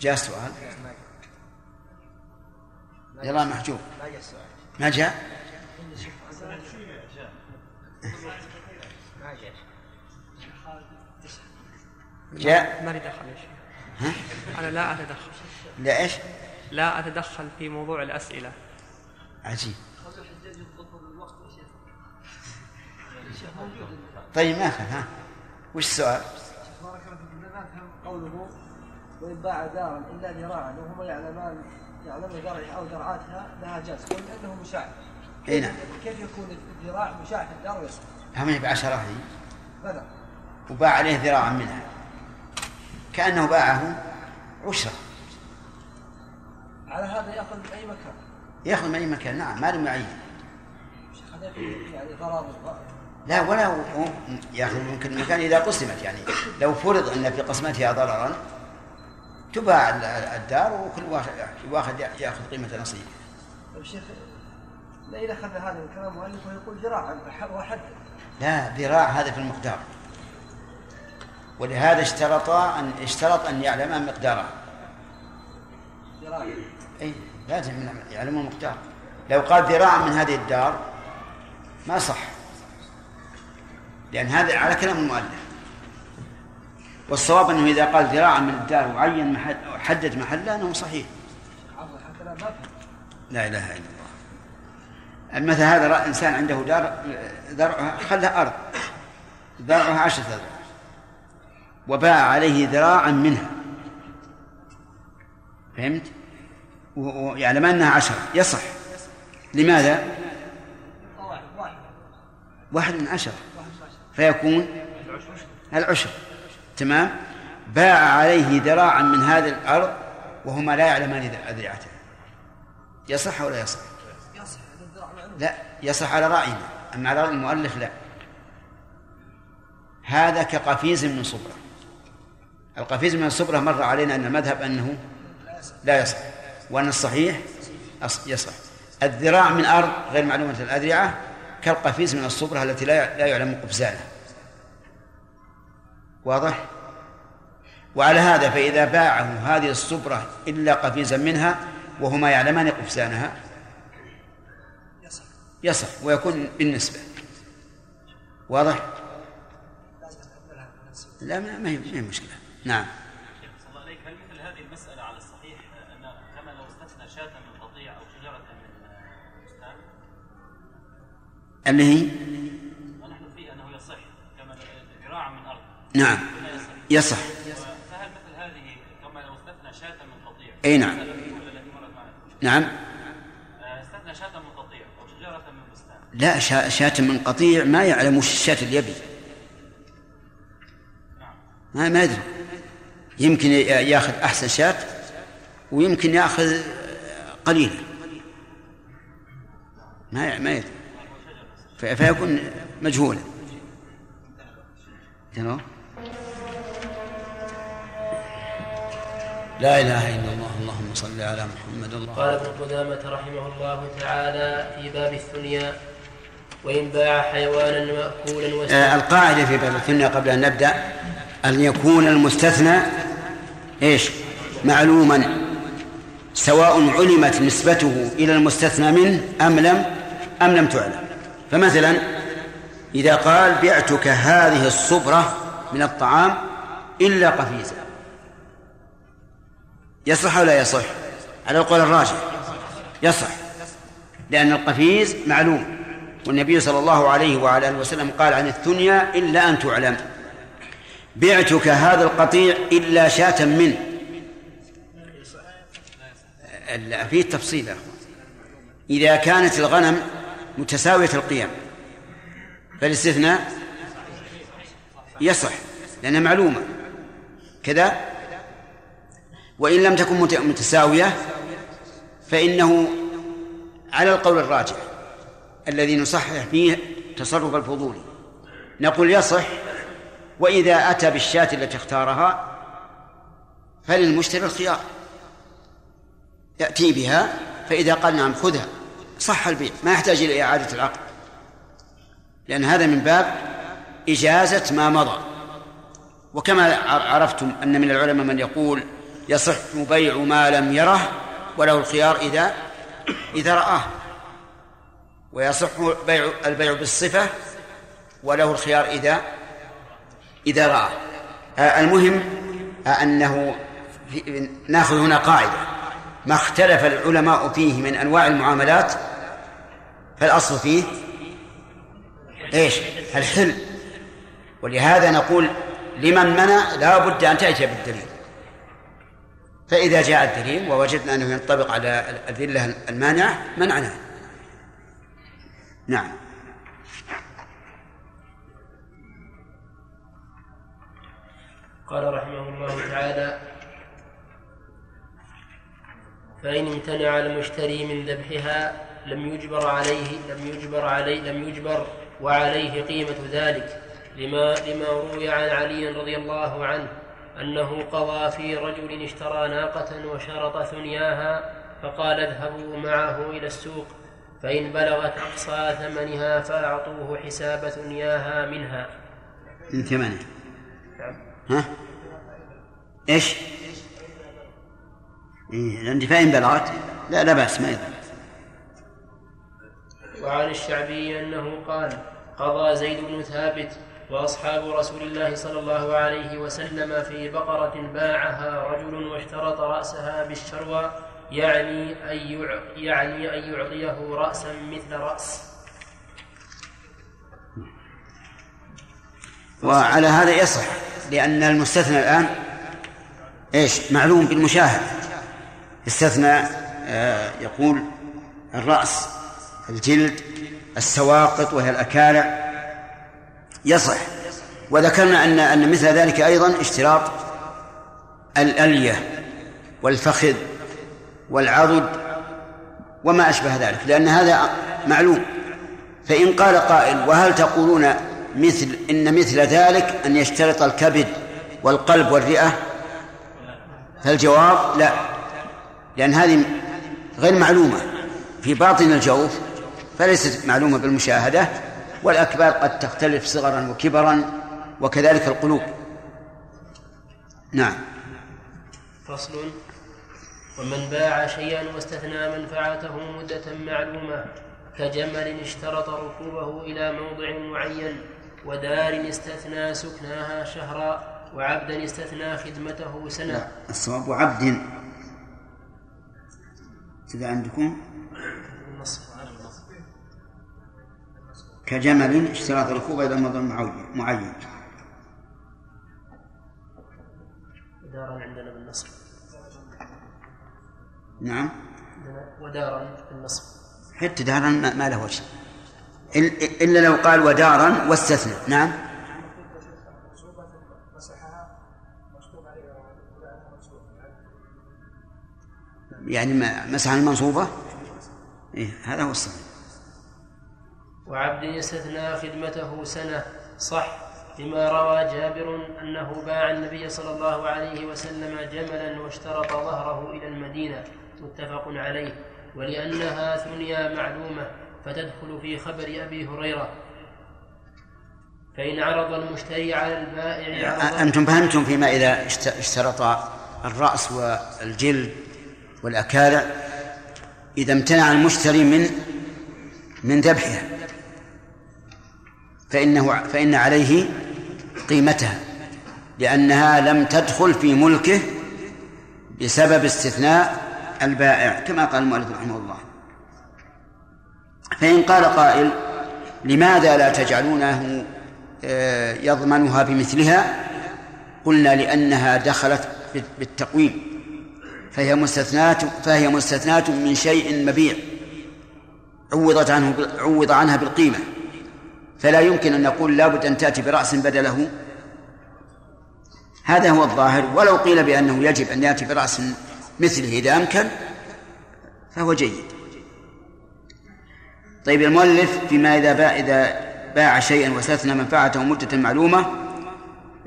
جاء سؤال. يلا محجوب. ما جاء؟ السؤال جاء. ما لي دخل يا شيخ. ها؟ أنا لا أتدخل. لا إيش لا أتدخل في موضوع الأسئلة. عجيب. طيب ما ها؟ وش السؤال بارك الله فيكم لا نفهم قوله وإن باع دارا إلا ذراعا وهما يعلمان يعلمن ذرعها أو ذرعاتها لها جاز قلنا أنه مشاع اي نعم. كيف يكون الذراع مشاع في الدار ويصح؟ هم هي بعشرة هي؟ بلى. وباع عليه ذراعا منها. كأنه باعه عشرة. على هذا يأخذ من أي مكان؟ يأخذ من أي مكان؟ نعم ما هذا يكون يعني ضرر لا ولا هو ياخذ ممكن المكان إذا قسمت يعني لو فرض أن في قسمتها ضررا تباع ال- الدار وكل واحد واحد يأخذ قيمة نصيبه. طيب شيخ لا إذا أخذ هذا من كلام المؤلف ويقول ذراعا وحد لا ذراع هذا في المقدار. ولهذا اشترط ان اشترط أن يعلم مقداره. ذراع. إي لازم يعلم المقدار لو قال ذراعا من هذه الدار ما صح. لأن هذا على كلام المؤلف. والصواب أنه إذا قال ذراعا من الدار وعين محل حدد محله أنه صحيح. لا ما فهم لا إله إلا الله. مثل هذا رأى إنسان عنده دار ذرعها خلها أرض. ذرعها عشرة ذراع وباع عليه ذراعا منها. فهمت؟ ويعلم أنها عشرة. يصح. لماذا؟ واحد من عشرة. فيكون العشر تمام؟ باع عليه ذراعا من هذه الأرض وهما لا يعلمان ذريعته يصح ولا يصح؟ يصح لا يصح على رأينا أما على رأي المؤلف لا. هذا كقفيز من صبرة. القفيز من الصبرة مر علينا أن المذهب أنه لا يصح. وأن الصحيح يصح. الذراع من أرض غير معلومة الأذرعة كالقفيز من الصبرة التي لا يعلم قفزانها واضح؟ وعلى هذا فإذا باعه هذه الصبرة إلا قفيزا منها وهما يعلمان قفزانها يصح ويكون بالنسبة واضح؟ لا ما هي مشكلة نعم اللي هي؟ ونحن فيه أنه يصح كما ذراع من أرض. نعم. يصح. يصح. فهل مثل هذه كما لو استثنى شاة من قطيع؟ أي نعم. نعم. آه، استثنى شاة من قطيع أو شجرة من بستان. لا شا- شاة من قطيع ما يعلم وش الشاة اللي يبي. ما ما يدري. يمكن ياخذ أحسن شاة ويمكن ياخذ قليله ما ما يدري. فيكون مجهولا. تمام لا إله إلا الله اللهم صل على محمد. الله. قال ابن قدامة رحمه الله تعالى في باب الثنيا وإن باع حيوانا مأكولا آه، واستثنى القاعدة في باب الثنيا قبل أن نبدأ أن يكون المستثنى إيش؟ معلوما سواء علمت نسبته إلى المستثنى منه أم لم أم لم تعلم. فمثلا إذا قال بعتك هذه الصبرة من الطعام إلا قفيزا يصح أو لا يصح؟ على القول الراجح. يصح. لأن القفيز معلوم. والنبي صلى الله عليه وعلى آله وسلم قال عن الثنيا إلا أن تعلم. بعتك هذا القطيع إلا شاة منه. لا، فيه تفصيل يا أخوان. إذا كانت الغنم متساوية القيم. فالاستثناء يصح لأنها معلومة. كذا؟ وإن لم تكن مت- متساوية فإنه على القول الراجح الذي نصحح فيه تصرف الفضولي نقول يصح وإذا أتى بالشاة التي اختارها فللمشتري الخيار. يأتي بها فإذا قال نعم خذها. صح البيع ما يحتاج إلى إعادة العقد. لأن هذا من باب إجازة ما مضى. وكما عرفتم أن من العلماء من يقول يصح بيع ما لم يره وله الخيار إذا إذا رآه. ويصح بيع البيع بالصفة وله الخيار إذا إذا رآه. آه، المهم أنه ناخذ هنا قاعدة. ما اختلف العلماء فيه من أنواع المعاملات فالأصل فيه إيش؟ الحل. ولهذا نقول لمن منع لا بد أن تأتي بالدليل. فإذا جاء الدليل ووجدنا أنه ينطبق على الأدلة المانعة منعناه نعم. قال رحمه الله تعالى فإن امتنع المشتري من ذبحها لم يجبر عليه لم يجبر عليه لم يجبر وعليه قيمة ذلك. لما لما روي عن علي رضي الله عنه أنه قضى في رجل اشترى ناقة وشرط ثنياها فقال اذهبوا معه إلى السوق فإن بلغت أقصى ثمنها فأعطوه حساب ثنياها منها. من ثمانية ها؟ إيش؟ إيه عندي فإن بلغت؟ لا لا بأس ما يضر. وعن الشعبي أنه قال قضى زيد بن ثابت وأصحاب رسول الله صلى الله عليه وسلم في بقرة باعها رجل واشترط رأسها بالشروى يعني أن يع- يعني أن يعطيه رأسا مثل رأس وعلى هذا يصح لأن المستثنى الآن إيش؟ معلوم بالمشاهد استثنى آه، يقول الرأس الجلد السواقط وهي الأكالع يصح. وذكرنا أن أن مثل ذلك أيضا اشتراط الألية والفخذ والعضد وما أشبه ذلك لأن هذا معلوم. فإن قال قائل وهل تقولون مثل إن مثل ذلك أن يشترط الكبد والقلب والرئة؟ فالجواب لا لأن هذه غير معلومة. في باطن الجوف فليست معلومة بالمشاهدة والأكبار قد تختلف صغرا وكبرا وكذلك القلوب. نعم. فصل. ومن باع شيئا واستثنى منفعته مدة معلومة كجمل اشترط ركوبه إلى موضع معين ودار استثنى سكناها شهرا وعبدا استثنى خدمته سنة. الصواب عبد. كذا عندكم؟ كجمل اشتراط ركوب إلى موضع معين. ودارا عندنا بالنصب. نعم. ودارا بالنصب. حتى دارا ما, له وجه. إل- إلا لو قال ودارا واستثنى. نعم. يعني مسح المنصوبة؟ إيه هذا هو الصحيح. وعبد استثنى خدمته سنة صح لما روى جابر أنه باع النبي صلى الله عليه وسلم جملا واشترط ظهره إلى المدينة متفق عليه. ولأنها ثنيا معلومة فتدخل في خبر أبي هريرة. فإن عرض المشتري على البائع أنتم فهمتم فيما إذا اشت- اشترط الرأس والجلد والأكالع إذا امتنع المشتري من من ذبحها. فإنه فإن عليه قيمتها لأنها لم تدخل في ملكه بسبب استثناء البائع كما قال المؤلف رحمه الله. فإن قال قائل لماذا لا تجعلونه آه، يضمنها بمثلها؟ قلنا لأنها دخلت بالتقويم فهي مستثناة فهي مستثناة من شيء مبيع عوضت عنه عوض عنها بالقيمة. فلا يمكن أن نقول لابد أن تأتي برأس بدله. هذا هو الظاهر ولو قيل بأنه يجب أن يأتي برأس مثله إذا أمكن فهو جيد. طيب المؤلف فيما إذا باع إذا باع شيئا واستثنى منفعته مدة معلومة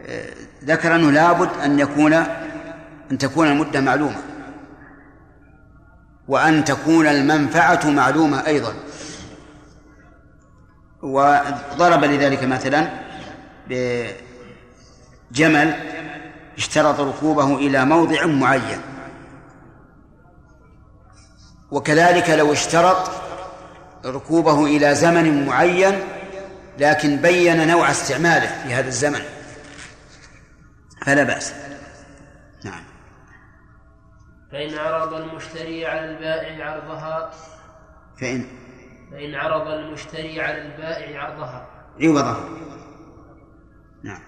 آه، ذكر أنه لابد أن يكون أن تكون المدة معلومة وأن تكون المنفعة معلومة أيضا. وضرب لذلك مثلا بجمل اشترط ركوبه إلى موضع معين. وكذلك لو اشترط ركوبه إلى زمن معين لكن بين نوع استعماله في هذا الزمن. فلا بأس. نعم. فإن عرض المشتري على البائع عرضها. فإن فإن عرض المشتري على البائع عرضها عوضه نعم.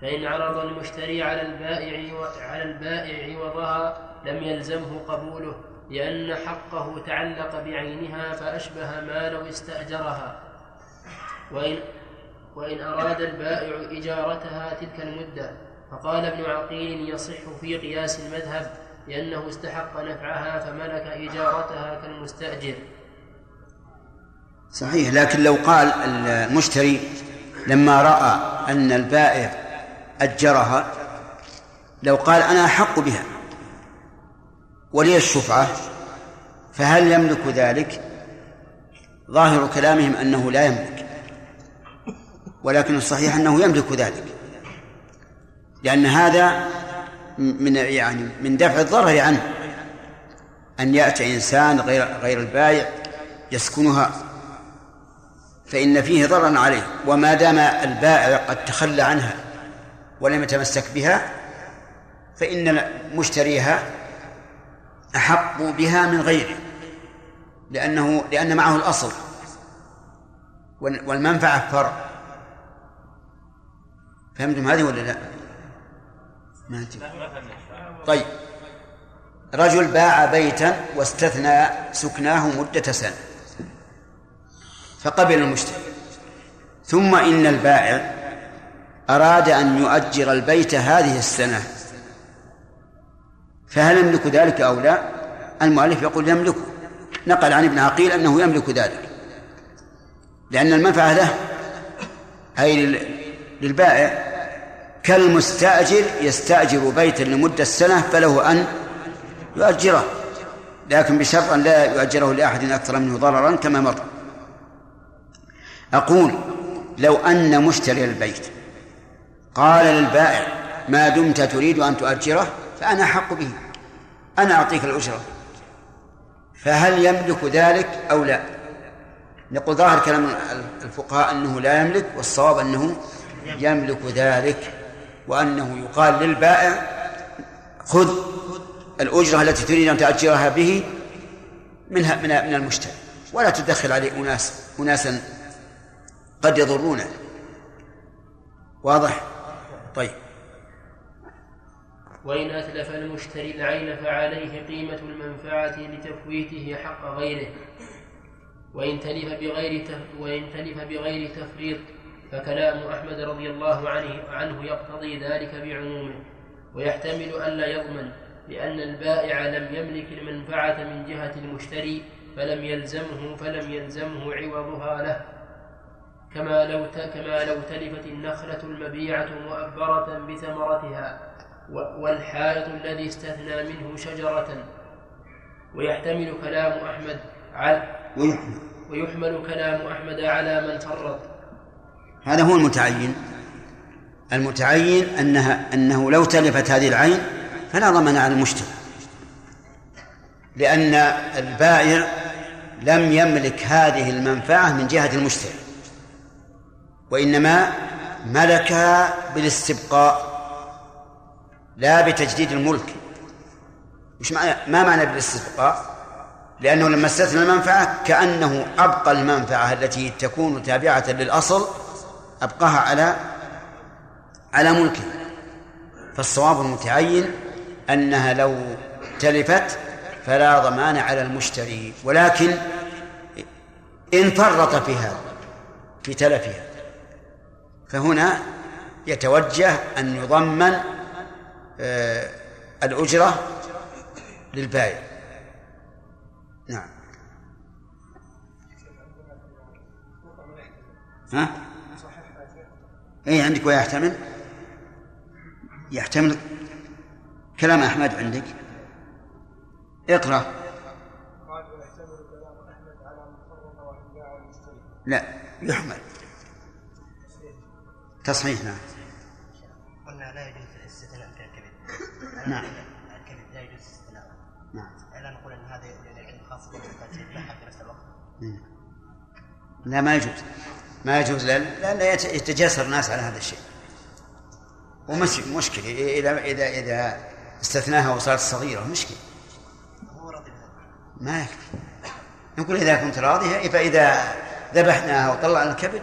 فإن عرض المشتري على البائع على البائع عوضها لم يلزمه قبوله لأن حقه تعلق بعينها فأشبه ما لو استأجرها. وإن وإن أراد البائع إجارتها تلك المدة فقال ابن عقيل يصح في قياس المذهب. لأنه استحق نفعها فملك إجارتها كالمستأجر صحيح لكن لو قال المشتري لما رأى أن البائع أجرها لو قال أنا أحق بها ولي الشفعة فهل يملك ذلك؟ ظاهر كلامهم أنه لا يملك ولكن الصحيح أنه يملك ذلك لأن هذا من يعني من دفع الضرر عنه أن يأتي إنسان غير غير البائع يسكنها فإن فيه ضررا عليه. وما دام البائع قد تخلى عنها ولم يتمسك بها فإن مشتريها أحق بها من غيره لأنه لأن معه الأصل والمنفعة فرع. فهمتم هذه ولا لا؟ ما طيب. رجل باع بيتا واستثنى سكناه مدة سنة. فقبل المشتري ثم إن البائع أراد أن يؤجر البيت هذه السنة. فهل يملك ذلك أو لا؟ المؤلف يقول يملكه نقل عن ابن عقيل أنه يملك ذلك. لأن المنفعة له. أي للبائع كالمستأجر يستأجر بيتا لمدة سنة فله أن يؤجره لكن بشرط أن لا يؤجره لأحد أكثر منه ضررا كما مر أقول لو أن مشتري البيت قال للبائع ما دمت تريد أن تؤجره؟ فأنا أحق به أنا أعطيك الأجرة. فهل يملك ذلك أو لا؟ نقول ظاهر كلام الفقهاء أنه لا يملك والصواب أنه يملك ذلك. وأنه يقال للبائع خذ الأجرة التي تريد أن تأجرها به منها من من المشتري. ولا تدخل عليه أناس أناسا قد يضرونه. واضح؟ طيب. وإن أتلف المشتري العين فعليه قيمة المنفعة لتفويته حق غيره. وإن تلف بغير. وإن تلف بغير تفريط فكلام أحمد رضي الله عنه عنه يقتضي ذلك بعمومه ويحتمل ألا يضمن لأن البائع لم يملك المنفعة من جهة المشتري فلم يلزمه فلم يلزمه عوضها له. كما لو كما لو تلفت النخلة المبيعة مؤبرة بثمرتها والحائط الذي استثنى منه شجرة. ويحتمل كلام أحمد على ويحمل. ويحمل كلام أحمد على من فرط. هذا هو المتعين. المتعين أنها أنه لو تلفت هذه العين فلا ضمان على المشتري. لأن البائع لم يملك هذه المنفعة من جهة المشتري وإنما ملكها بالاستبقاء لا بتجديد الملك. مش معنى ما معنى بالاستبقاء؟ لأنه لما استثنى المنفعة كأنه أبقى المنفعة التي تكون تابعة للأصل أبقاها على على ملكه. فالصواب المتعين أنها لو تلفت فلا ضمان على المشتري ولكن إن فرط في هذا في تلفها فهنا يتوجه أن يضمن آه، الأجرة للبائع. نعم. ها؟ اي عندك ويحتمل يحتمل؟ كلام أحمد عندك؟ اقرأ. لا يحمل. تصحيح نعم. قلنا لا يجوز الاستثناء في الكبد نعم. الكبد لا يجوز استثناء نعم. لا نقول إن هذا للعلم خاصة بالتاثير لا حتى نفس الوقت. لا ما يجوز. ما يجوز لأن لأن يت- يتجاسر الناس على هذا الشيء. ومش مشكلة. إذا إذا إذا استثناها وصارت صغيرة مشكلة. ما يكفي. نقول إذا كنت راضية فإذا ذبحناها وطلعنا الكبد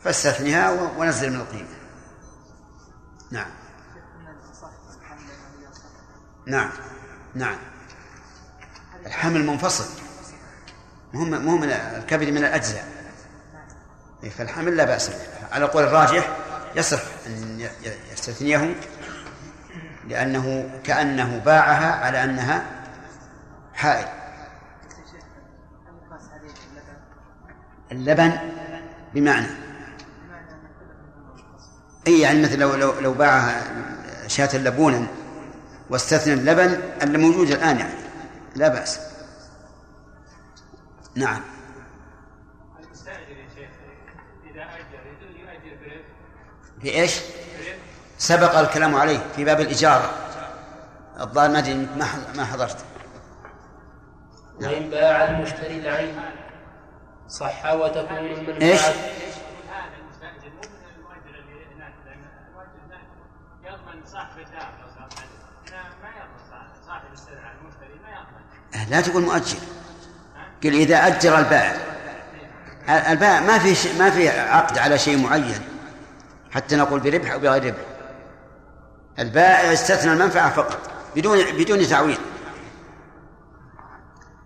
فاستثنها ونزل من القيمة. نعم. نعم. نعم. الحمل منفصل. مهم مهم الكبد من الأجزاء. فالحمل لا بأس به. على قول الراجح يصح أن يستثنيه لأنه كأنه باعها على أنها حائل. اللبن بمعنى. إي يعني مثل لو لو لو باعها شاة لبونا واستثنى اللبن الموجود الآن يعني. لا بأس. نعم. في إيش؟ سبق الكلام عليه في باب الإجارة. الظاهر ما أدري ما حضرت. وإن باع المشتري العين صح وتكون إيش؟ المنفعة يضمن لا تقول مؤجر قل إذا أجر البائع. البائع ما في ما في عقد على شيء معين. حتى نقول بربح أو بغير ربح. البائع استثنى المنفعة فقط بدون بدون تعويض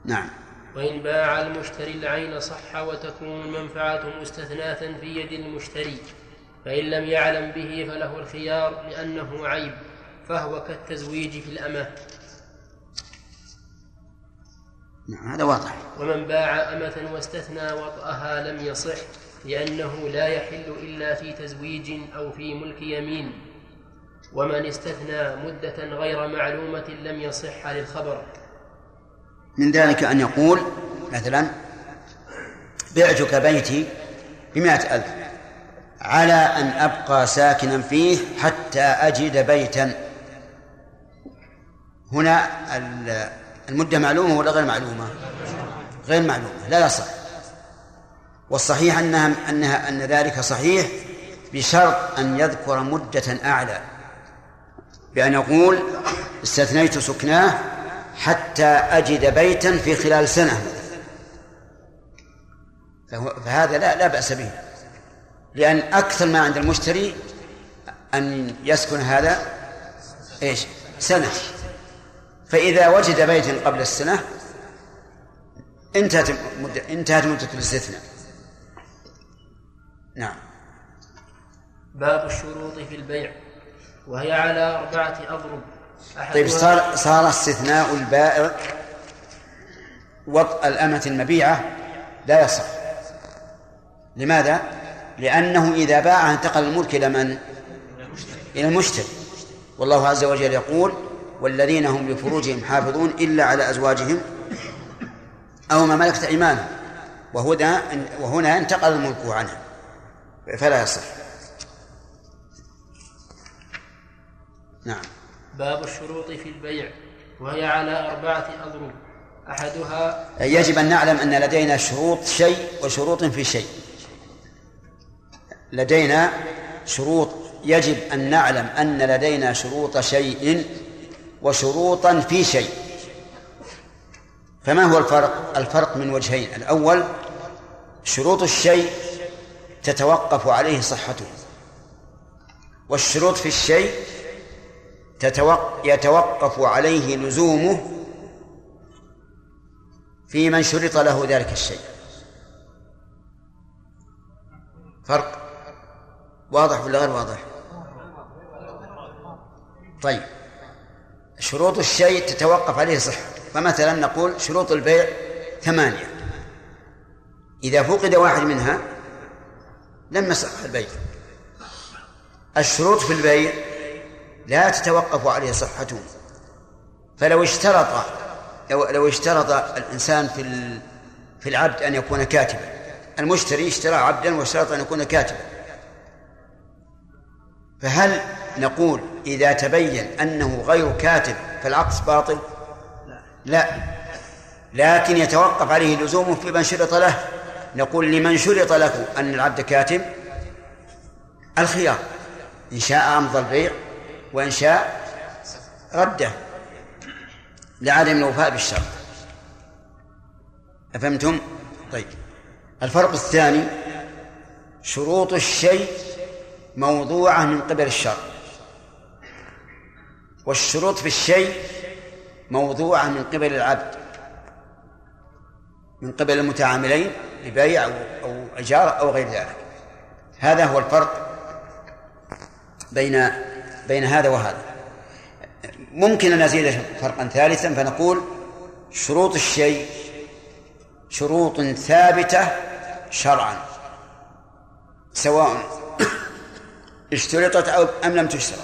نعم. وإن باع المشتري العين صح وتكون المنفعة مستثناة في يد المشتري فإن لم يعلم به فله الخيار لأنه عيب فهو كالتزويج في الأمة. نعم هذا واضح. ومن باع أمة واستثنى وطأها لم يصح لأنه لا يحل إلا في تزويج أو في ملك يمين ومن استثنى مدة غير معلومة لم يصح للخبر. من ذلك أن يقول مثلا بعتك بيتي بمائة ألف على أن أبقى ساكنا فيه حتى أجد بيتا. هنا ال- المدة معلومة ولا غير معلومة؟ غير معلومة لا يصح. والصحيح أنها أنها أن ذلك صحيح بشرط أن يذكر مدة أعلى بأن يقول استثنيت سكناه حتى أجد بيتا في خلال سنة. فهذا لا لا بأس به. لأن أكثر ما عند المشتري أن يسكن هذا إيش؟ سنة. فإذا وجد بيتا قبل السنة انتهت مدة انتهت مدة الاستثناء. نعم. باب الشروط في البيع وهي على أربعة أضرب. طيب صار صار استثناء البائع وطء الأمة المبيعة لا يصح. لماذا؟ لأنه إذا باعها انتقل الملك إلى من؟ إلى المشتري. والله عز وجل يقول والذين هم لفروجهم حافظون إلا على أزواجهم أو ما ملكت أيمانهم وهنا وهنا انتقل الملك عنها فلا يصح. نعم. باب الشروط في البيع وهي على أربعة أضرب. أحدها يجب أن نعلم أن لدينا شروط شيء وشروط في شيء. لدينا شروط يجب أن نعلم أن لدينا شروط شيء وشروطا في شيء. فما هو الفرق؟ الفرق من وجهين. الأول شروط الشيء تتوقف عليه صحته. والشروط في الشيء يتوقف عليه لزومه في من شرط له ذلك الشيء. فرق واضح ولا غير واضح؟ طيب. شروط الشيء تتوقف عليه صحة. فمثلا نقول شروط البيع ثمانية. إذا فقد واحد منها لم يصح البيع الشروط في البيع لا تتوقف عليه صحته. فلو اشترط لو لو اشترط الإنسان في في العبد أن يكون كاتبا. المشتري اشترى عبدا واشترط أن يكون كاتبا. فهل نقول إذا تبين أنه غير كاتب فالعقد باطل؟ لا. لكن يتوقف عليه لزومه في من شرط له. نقول لمن شرط له أن العبد كاتب؟ الخيار. إن شاء أمضى البيع وإن شاء رده. لعدم الوفاء بالشرط. أفهمتم؟ طيب. الفرق الثاني شروط الشيء موضوعة من قبل الشرع والشروط في الشيء موضوعة من قبل العبد. من قبل المتعاملين ببيع أو إجارة أو غير ذلك. هذا هو الفرق بين بين هذا وهذا. ممكن أن نزيد فرقا ثالثا فنقول شروط الشيء شروط ثابتة شرعا سواء اشترطت أو أم لم تشترط.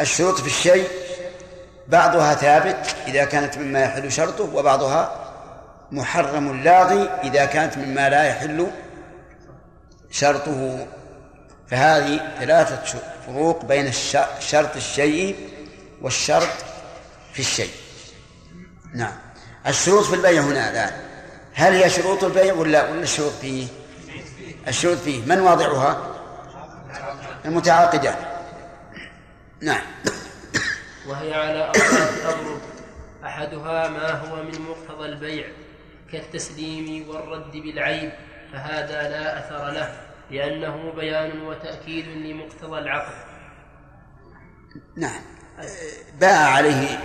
الشروط في الشيء بعضها ثابت إذا كانت مما يحل شرطه وبعضها محرم لاغي إذا كانت مما لا يحل شرطه. فهذه ثلاثة فروق بين شرط الشيء والشرط في الشيء. نعم. الشروط في البيع هنا الآن. هل هي شروط البيع ولا ولا الشروط فيه؟ الشروط فيه. من واضعها؟ المتعاقدات نعم. وهي على أربعة أحدها ما هو من مقتضى البيع. كالتسليم والرد بالعيب فهذا لا أثر له لأنه بيان وتأكيد لمقتضى العقد نعم. باع عليه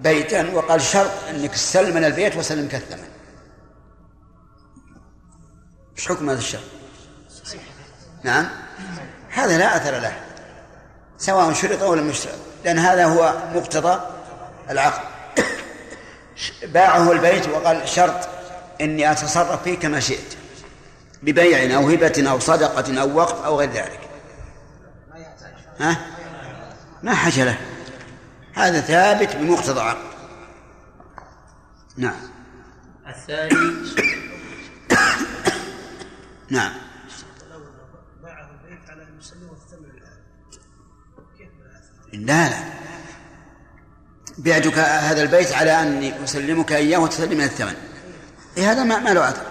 بيتا وقال شرط أنك تسلم من البيت وسلمك الثمن إيش حكم هذا الشرط؟ نعم. هذا لا أثر له سواء شرط أو لم يشترط لأن هذا هو مقتضى العقد باعه البيت وقال شرط إني أتصرف فيه كما شئت ببيع أو هبة أو صدقة أو وقف أو غير ذلك. ها؟ ما حاجة له. هذا ثابت بمقتضى عقد نعم. الثاني نعم. لا لا. بعتك هذا البيت على اني أسلمك إياه وتسلمني الثمن. إيه هذا ما, له اثر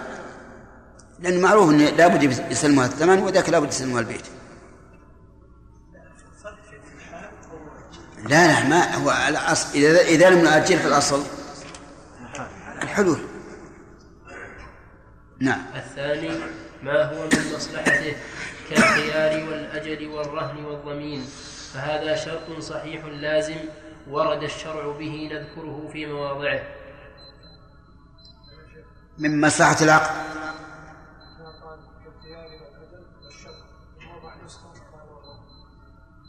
لأنه معروف انه لابد يسلمها الثمن وذاك لابد يسلمها البيت. لا لا ما هو الأصل. إذا إذا لم نؤجل في الأصل الحلول. نعم. الثاني ما هو من مصلحته؟ كالخيار والأجل والرهن والضمين. فهذا شرط صحيح لازم ورد الشرع به نذكره في مواضعه. من مصلحة العقد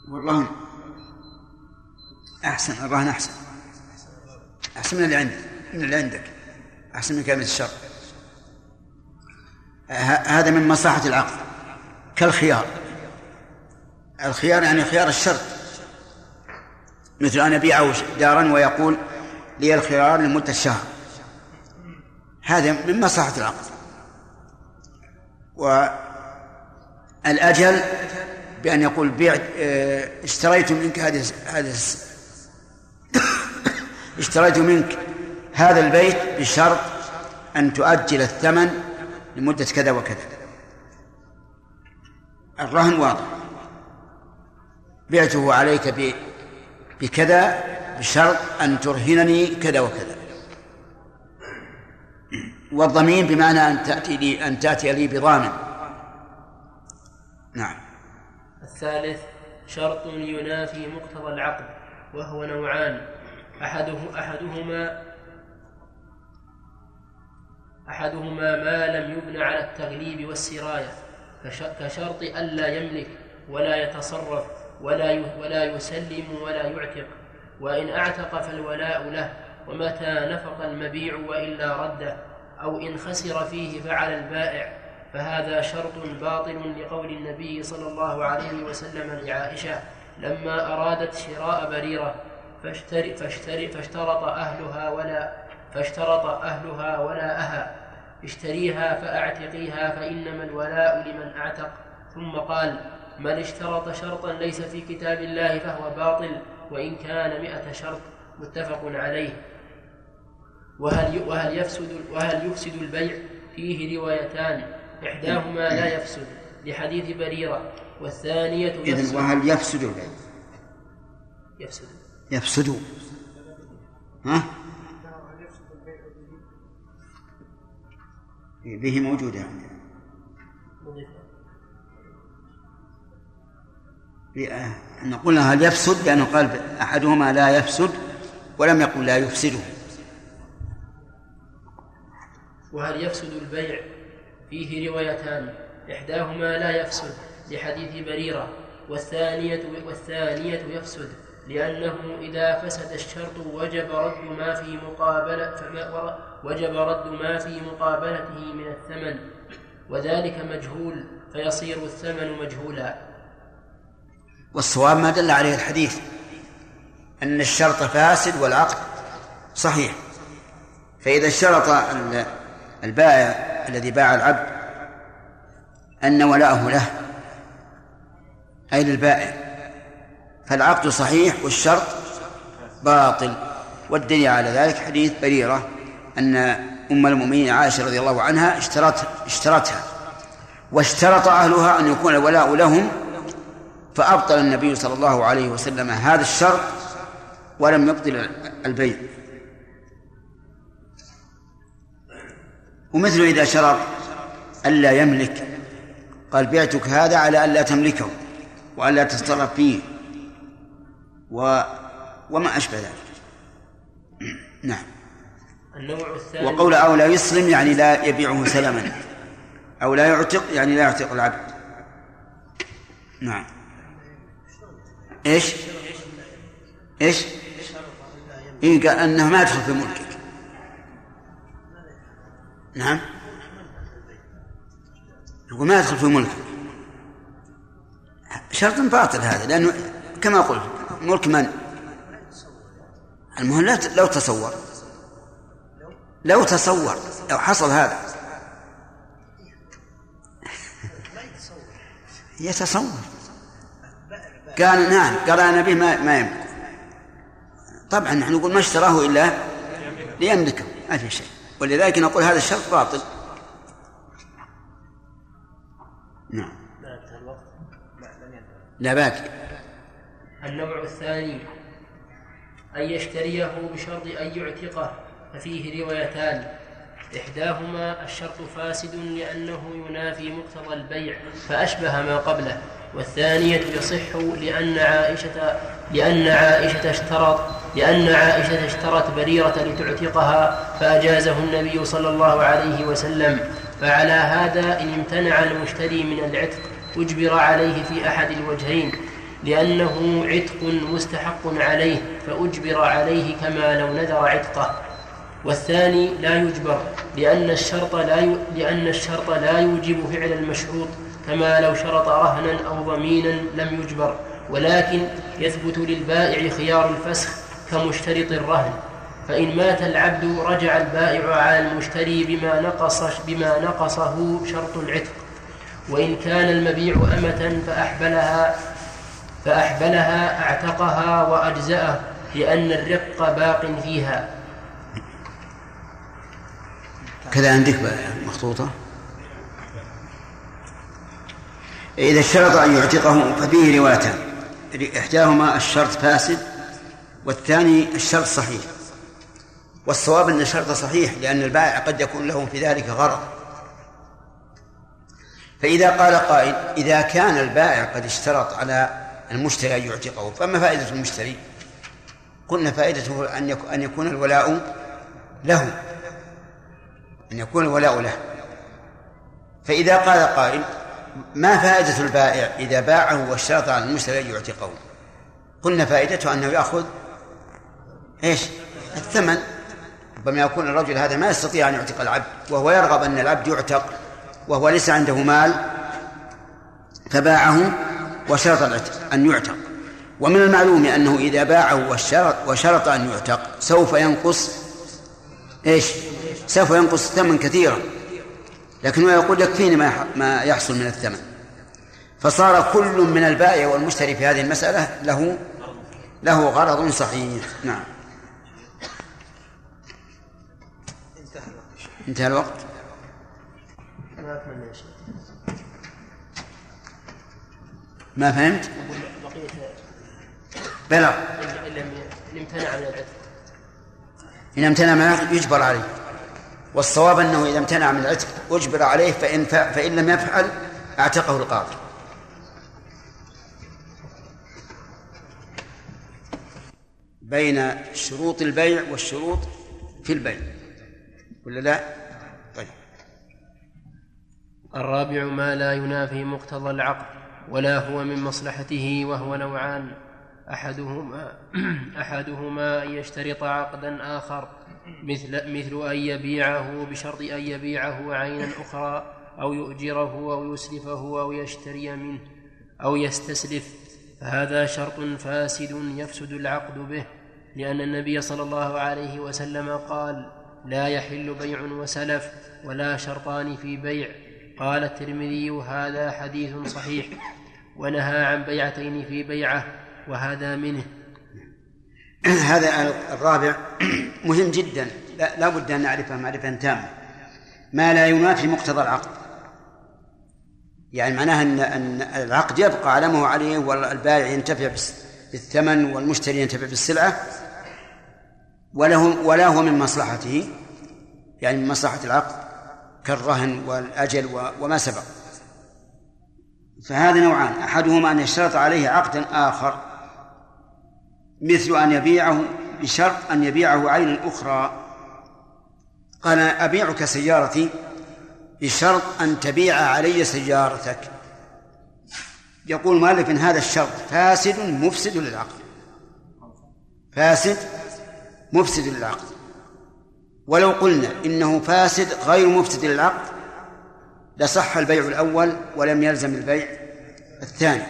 والرهن أحسن الرهن أحسن. أحسن من اللي عندك من اللي عندك. أحسن من كلمة الشر هذا من مصلحة العقد كالخيار. الخيار يعني خيار الشرط. مثل أن أبيعه دارا ويقول لي الخيار لمدة شهر. هذا من مصلحة العقد. والأجل بأن يقول بيع آه، اشتريت منك هذه هذه اشتريت منك هذا البيت بشرط أن تؤجل الثمن لمدة كذا وكذا. الرهن واضح. بعته عليك بكذا بشرط أن ترهنني كذا وكذا. والضمين بمعنى أن تأتي لي أن تأتي لي بضامن. نعم. الثالث شرط ينافي مقتضى العقد وهو نوعان. أحده أحدهما أحدهما ما لم يبن على التغليب والسراية كش- كشرط ألا يملك ولا يتصرف. ولا ولا يسلم ولا يعتق. وإن أعتق فالولاء له ومتى نفق المبيع وإلا رده أو إن خسر فيه فعلى البائع فهذا شرط باطل لقول النبي صلى الله عليه وسلم لعائشة لما أرادت شراء بريرة فاشتر فاشتر فاشترط أهلها ولا فاشترط أهلها ولاءها اشتريها فأعتقيها فإنما الولاء لمن أعتق. ثم قال من اشترط شرطا ليس في كتاب الله فهو باطل وإن كان مئة شرط متفق عليه. وهل وهل يفسد وهل يفسد البيع؟ فيه روايتان. إحداهما لا يفسد لحديث بريرة والثانية يفسد. وهل يفسد البيع؟ يفسد. يفسد. ها؟ به موجودة عندنا بأ- نقول هل يفسد؟ لأنه قال أحدهما لا يفسد ولم يقل لا يفسده. وهل يفسد البيع؟ فيه روايتان. إحداهما لا يفسد لحديث بريرة والثانية والثانية يفسد لأنه إذا فسد الشرط وجب رد ما في مقابلة فما وجب رد ما في مقابلته من الثمن وذلك مجهول فيصير الثمن مجهولا. والصواب ما دل عليه الحديث أن الشرط فاسد والعقد صحيح. فإذا اشترط ال- البائع الذي باع العبد أن ولاءه له أي للبائع فالعقد صحيح والشرط باطل. والدليل على ذلك حديث بريرة أن أم المؤمنين عائشة رضي الله عنها اشترت اشترتها واشترط أهلها أن يكون الولاء لهم فأبطل النبي صلى الله عليه وسلم هذا الشرط ولم يبطل البيع ومثل إذا شرط ألا يملك قال بعتك هذا على ألا تملكه وألا تتصرف فيه. و وما أشبه ذلك. نعم. النوع الثاني وقول أو لا يسلم يعني لا يبيعه سلما أو لا يعتق يعني لا يعتق العبد. نعم. إيش؟ إيش؟ إيه قال أنه ما يدخل في ملكك. نعم؟ يقول ما يدخل في ملكك. شرط باطل هذا لأنه كما قلت ملك من؟ المهم لو تصور. لو تصور. لو حصل هذا. يتصور. قال نعم قال أنا به ما, ما يملك. طبعا نحن نقول ما اشتراه إلا ليملكه ما في شيء. ولذلك نقول هذا الشرط باطل. نعم. لا باقي. النوع الثاني أن يشتريه بشرط أن يعتقه ففيه روايتان. إحداهما الشرط فاسد لأنه ينافي مقتضى البيع فأشبه ما قبله. والثانية يصح لأن عائشة لأن عائشة اشترط لأن عائشة اشترت بريرة لتعتقها فأجازه النبي صلى الله عليه وسلم. فعلى هذا إن امتنع المشتري من العتق أجبر عليه في أحد الوجهين. لأنه عتق مستحق عليه فأجبر عليه كما لو نذر عتقه. والثاني لا يجبر لأن الشرط لا. لأن الشرط لا يوجب فعل المشروط. كما لو شرط رهنا أو ضمينا لم يجبر ولكن يثبت للبائع خيار الفسخ كمشترط الرهن. فإن مات العبد رجع البائع على المشتري بما نقص بما نقصه شرط العتق. وإن كان المبيع أمة فأحبلها فأحبلها أعتقها وأجزأه لأن الرق باق فيها. كذا عندك مخطوطة. إذا اشترط أن يعتقه ففيه روايتان. إحداهما الشرط فاسد والثاني الشرط صحيح. والصواب أن الشرط صحيح لأن البائع قد يكون له في ذلك غرض. فإذا قال قائل إذا كان البائع قد اشترط على المشتري أن يعتقه فما فائدة المشتري؟ قلنا فائدته أن أن يكون الولاء له. أن يكون الولاء له. فإذا قال قائل ما فائدة البائع إذا باعه واشترط على المشتري أن يعتقه قلنا فائدته أنه يأخذ إيش؟ الثمن. ربما يكون الرجل هذا ما يستطيع أن يعتق العبد وهو يرغب أن العبد يعتق وهو ليس عنده مال فباعه وشرط أن يعتق. ومن المعلوم أنه إذا باعه وشرط, وشرط أن يعتق سوف ينقص إيش؟ سوف ينقص الثمن كثيرا. لكنه يقول يكفيني ما ما يحصل من الثمن. فصار كل من البائع والمشتري في هذه المسألة له له غرض صحيح. نعم. انتهى الوقت. ما فهمت؟ بلغ إن امتنع من العتق إن امتنع من العتق يجبر عليه. والصواب أنه إذا امتنع من العتق أجبر عليه فإن, فإن لم يفعل أعتقه القاضي. بين شروط البيع والشروط في البيع. ولا لا؟ طيب. الرابع ما لا ينافي مقتضى العقد ولا هو من مصلحته وهو نوعان. أحدهما أحدهما أن يشترط عقدا آخر. مثل مثل أن يبيعه بشرط أن يبيعه عينا أخرى أو يؤجره أو يسلفه أو يشتري منه أو يستسلف. فهذا شرط فاسد يفسد العقد به لأن النبي صلى الله عليه وسلم قال لا يحل بيع وسلف ولا شرطان في بيع قال الترمذي هذا حديث صحيح ونهى عن بيعتين في بيعة وهذا منه هذا الرابع مهم جدا. لا, بد أن نعرفه معرفة تامة. ما لا ينافي مقتضى العقد. يعني معناها أن أن العقد يبقى على ما هو عليه والبائع ينتفع بالثمن والمشتري ينتفع بالسلعة وله ولا هو من مصلحته. يعني من مصلحة العقد كالرهن والأجل وما سبق. فهذا نوعان. أحدهما أن يشترط عليه عقدا آخر. مثل أن يبيعه بشرط أن يبيعه عين أخرى قال أبيعك سيارتي بشرط أن تبيع علي سيارتك. يقول مالك إن هذا الشرط فاسد مفسد للعقد فاسد مفسد للعقد ولو قلنا إنه فاسد غير مفسد للعقد لصح البيع الأول ولم يلزم البيع الثاني.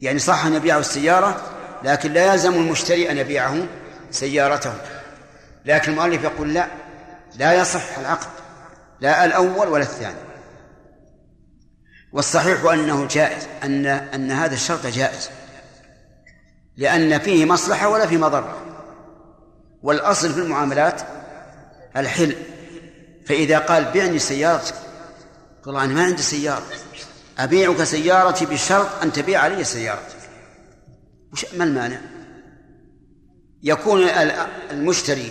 يعني صح أن يبيعه السيارة لكن لا يلزم المشتري أن يبيعه سيارته. لكن المؤلف يقول لا لا يصح العقد لا الأول ولا الثاني. والصحيح أنه جائز أن أن هذا الشرط جائز. لأن فيه مصلحة ولا فيه مضرة. والأصل في المعاملات الحل. فإذا قال بعني سيارتك قال أنا ما عندي سيارة. أبيعك سيارتي بشرط أن تبيع علي سيارتك وش ما المانع؟ يكون المشتري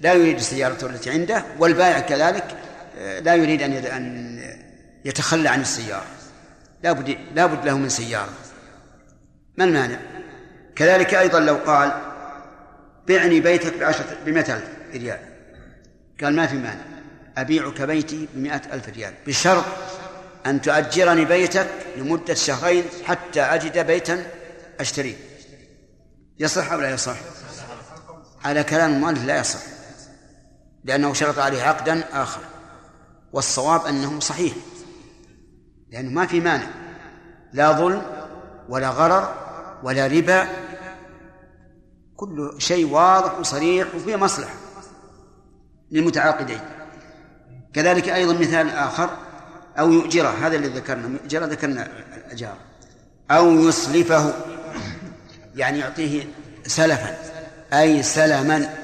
لا يريد سيارته التي عنده والبائع كذلك آه، لا يريد أن أن يتخلى عن السيارة. لا بد لا بد له من سيارة. ما المانع؟ كذلك أيضا لو قال بعني بيتك بعشرة بمئة ألف ريال. قال ما في مانع. أبيعك بيتي بمئة ألف ريال. بشرط أن تؤجرني بيتك لمدة شهرين حتى أجد بيتا أشتريه يصح أو لا يصح؟ على كلام المؤلف لا يصح لأنه شرط عليه عقدا آخر والصواب أنه صحيح لأنه ما في مانع لا ظلم ولا غرر ولا ربا كل شيء واضح وصريح وفيه مصلحة للمتعاقدين. كذلك أيضا مثال آخر أو يؤجره هذا اللي ذكرنا ذكرنا الأجار أو يسلفه. يعني يعطيه سلفا أي سلما.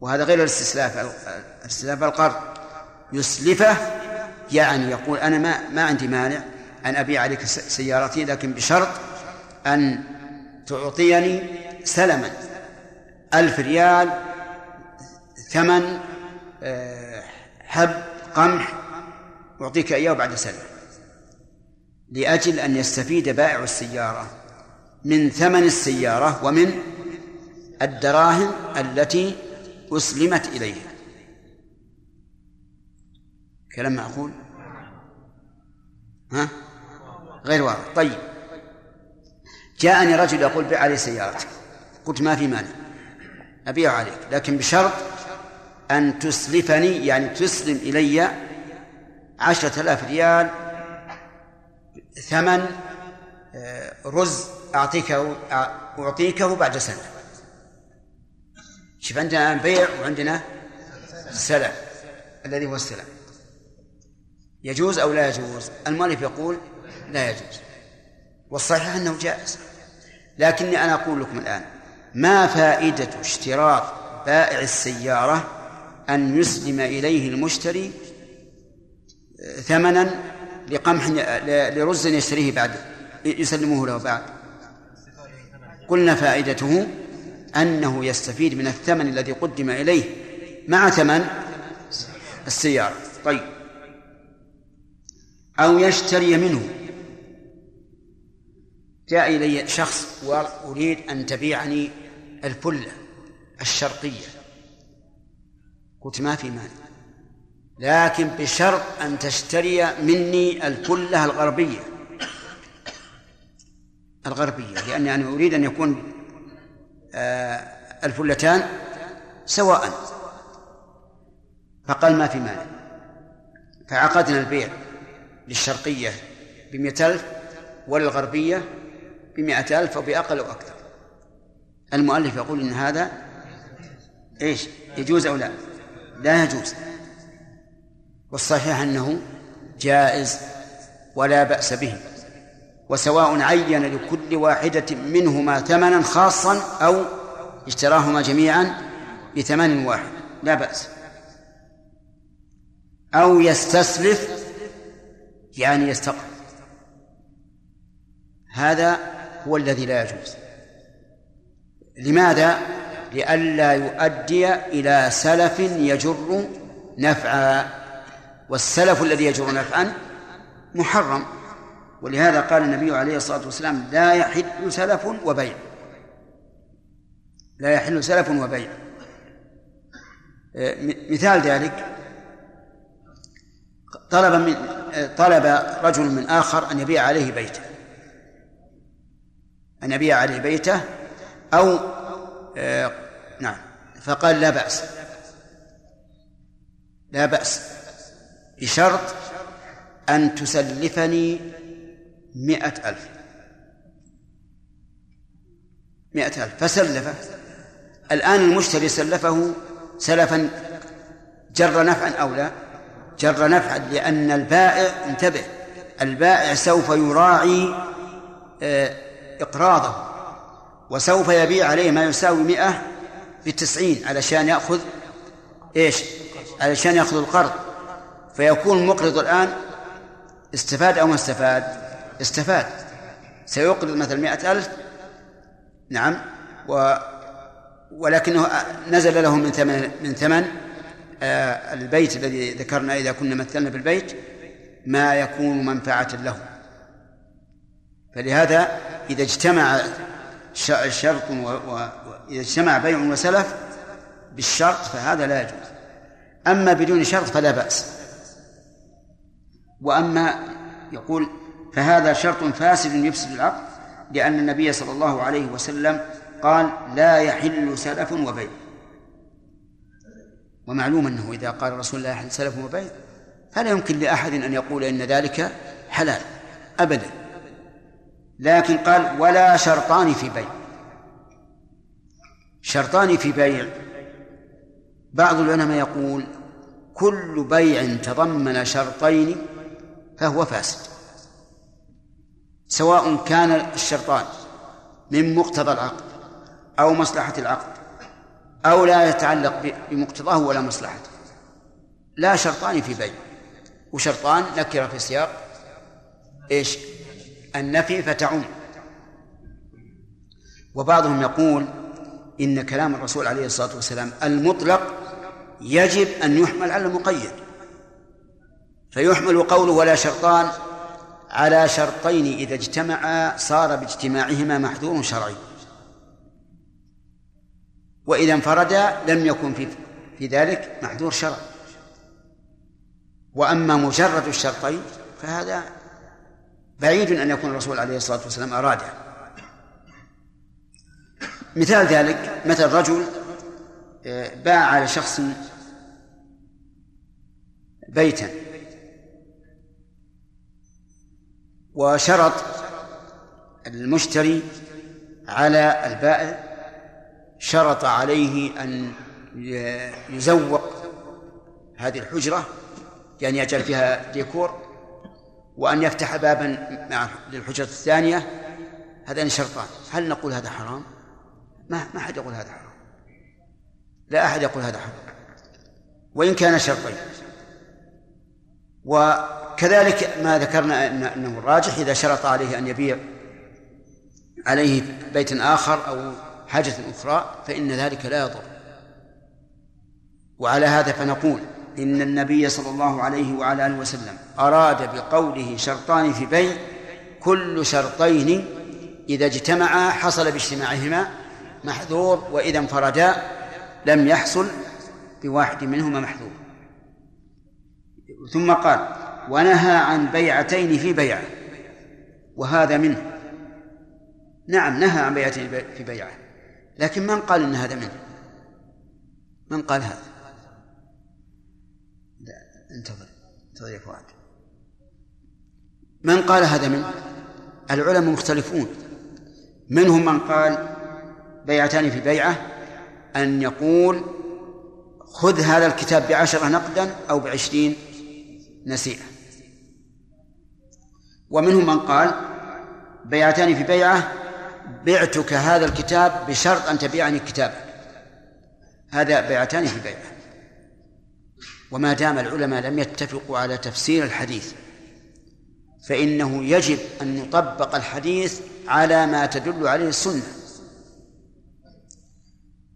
وهذا غير الاستسلاف استسلاف القرض. يسلفه يعني يقول أنا ما ما عندي مانع أن أبيع عليك سيارتي لكن بشرط أن تعطيني سلما. ألف ريال ثمن آه، حب قمح أعطيك إياه بعد سنة لأجل أن يستفيد بائع السيارة. من ثمن السيارة ومن الدراهم التي أسلمت إليه كلام معقول؟ ها؟ غير واضح. طيب. جاءني رجل يقول بيع علي سيارتك. قلت ما في مانع. أبيع عليك. لكن بشرط أن تسلفني يعني تسلم إلي عشرة آلاف ريال ثمن آه، رز أعطيكه أعطيكه بعد سنة. شوف عندنا البيع وعندنا السلع الذي هو السلع. يجوز أو لا يجوز؟ المؤلف يقول لا يجوز. والصحيح أنه جائز. لكني أنا أقول لكم الآن ما فائدة اشتراط بائع السيارة أن يسلم إليه المشتري ثمنا لقمح لرز يشتريه بعد يسلمه له بعد؟ قلنا فائدته أنه يستفيد من الثمن الذي قدم إليه مع ثمن السيارة. طيب. أو يشتري منه. جاء إلي شخص وأريد أن تبيعني الفلة الشرقية. قلت ما في مانع. لكن بشرط أن تشتري مني الفلة الغربية. الغربية لأني أنا أريد أن يكون آه، الفلتان سواء فقال ما في مانع. فعقدنا البيع للشرقية بمئة ألف وللغربية بمئة ألف أو بأقل أو أكثر. المؤلف يقول إن هذا إيش يجوز أو لا؟ لا يجوز. والصحيح أنه جائز ولا بأس به. وسواء عين لكل واحدة منهما ثمنا خاصا أو اشتراهما جميعا بثمن واحد. لا بأس. أو يستسلف يعني يستقر. هذا هو الذي لا يجوز. لماذا؟ لئلا يؤدي إلى سلف يجر نفعا. والسلف الذي يجر نفعا محرم. ولهذا قال النبي عليه الصلاة والسلام لا يحل سلف وبيع. لا يحل سلف وبيع. مثال ذلك طلب من طلب رجل من آخر أن يبيع عليه بيته. أن يبيع عليه بيته أو آه نعم فقال لا بأس. لا بأس. بشرط أن تسلفني مئة ألف. مئة ألف. فسلفه الآن المشتري سلفه سلفا جر نفعا أو لا؟ جر نفعا لأن البائع انتبه البائع سوف يراعي آه، إقراضه وسوف يبيع عليه ما يساوي مئة بتسعين علشان يأخذ إيش؟ علشان يأخذ القرض. فيكون المقرض الآن استفاد أو ما استفاد؟ استفاد. سيقرض مثلا مئة ألف. نعم. و ولكنه نزل له من ثمن من ثمن آه، البيت الذي ذكرنا إذا كنا مثلنا بالبيت ما يكون منفعة له. فلهذا إذا اجتمع شرط وإذا اجتمع بيع وسلف بالشرط فهذا لا يجوز. أما بدون شرط فلا بأس. وأما يقول فهذا شرط فاسد يفسد العقد لأن النبي صلى الله عليه وسلم قال لا يحل سلف وبيع. ومعلوم أنه إذا قال رسول الله يحل سلف وبيع فلا يمكن لأحد أن يقول إن ذلك حلال أبدا. لكن قال ولا شرطان في بيع. شرطان في بيع بعض العلماء يقول كل بيع تضمن شرطين فهو فاسد. سواء كان الشرطان من مقتضى العقد أو مصلحة العقد أو لا يتعلق بمقتضاه ولا مصلحته. لا شرطان في بيع وشرطان نكر في سياق إيش؟ النفي فتعم. وبعضهم يقول إن كلام الرسول عليه الصلاة والسلام المطلق يجب أن يحمل على المقيد فيحمل قوله ولا شرطان على شرطين إذا اجتمعا صار باجتماعهما محذور شرعي. وإذا انفردا لم يكن في في ذلك محذور شرعي. وأما مجرد الشرطين فهذا بعيد أن يكون الرسول عليه الصلاة والسلام أراده مثال ذلك مثل رجل آه، باع على شخص بيتا. وشرط المشتري على البائع شرط عليه أن يزوق هذه الحجرة بأن يجعل فيها ديكور وأن يفتح بابا مع للحجرة الثانية. هذان شرطان هل نقول هذا حرام؟ ما ما أحد يقول هذا حرام. لا أحد يقول هذا حرام. وإن كان شرطين وكذلك ما ذكرنا أنه الراجح إذا شرط عليه أن يبيع عليه بيت آخر أو حاجة أخرى فإن ذلك لا يضر. وعلى هذا فنقول إن النبي صلى الله عليه وعلى آله وسلم أراد بقوله شرطان في بيع كل شرطين إذا اجتمعا حصل باجتماعهما محذور وإذا انفردا لم يحصل بواحد منهما محذور. ثم قال ونهى عن بيعتين في بيعة وهذا منه. نعم نهى عن بيعتين في بيعة لكن من قال إن هذا منه؟ من قال هذا؟ لا انتظر انتظر يا فؤاد. من قال هذا منه؟ العلماء مختلفون. منهم من قال بيعتان في بيعة أن يقول خذ هذا الكتاب بعشرة نقدا أو بعشرين نسيئة. ومنهم من قال بيعتان في بيعة بعتك هذا الكتاب بشرط أن تبيعني كتابك هذا بيعتان في بيعة. وما دام العلماء لم يتفقوا على تفسير الحديث فإنه يجب أن يطبق الحديث على ما تدل عليه السنة.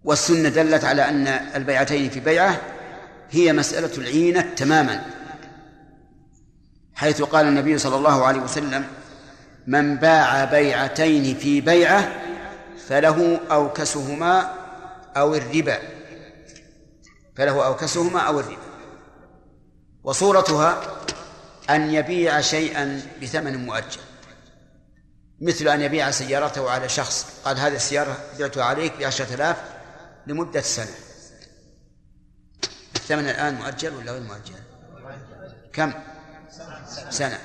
والسنة دلت على أن البيعتين في بيعة هي مسألة العينة تماما. حيث قال النبي صلى الله عليه وسلم من باع بيعتين في بيعة فله أوكسهما أو الربا. فله أوكسهما أو الربا. وصورتها أن يبيع شيئا بثمن مؤجل. مثل أن يبيع سيارته على شخص قال هذه السيارة بعتها عليك بعشرة آلاف لمدة سنة. الثمن الآن مؤجل ولا غير مؤجل؟ كم؟ سنة.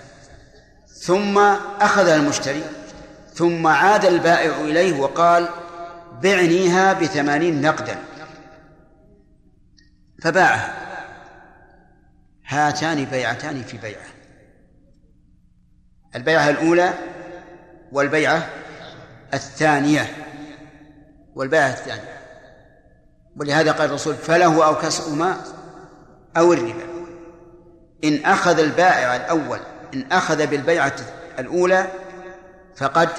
ثم أخذ المشتري ثم عاد البائع إليه وقال بعنيها بثمانين نقدا. فباعها. هاتان بيعتان في بيعة. البيعة الأولى والبيعة الثانية والبيعة الثانية. ولهذا قال الرسول فله أو كسرهما أو الربا. إن أخذ البائع الأول إن أخذ بالبيعة الأولى فقد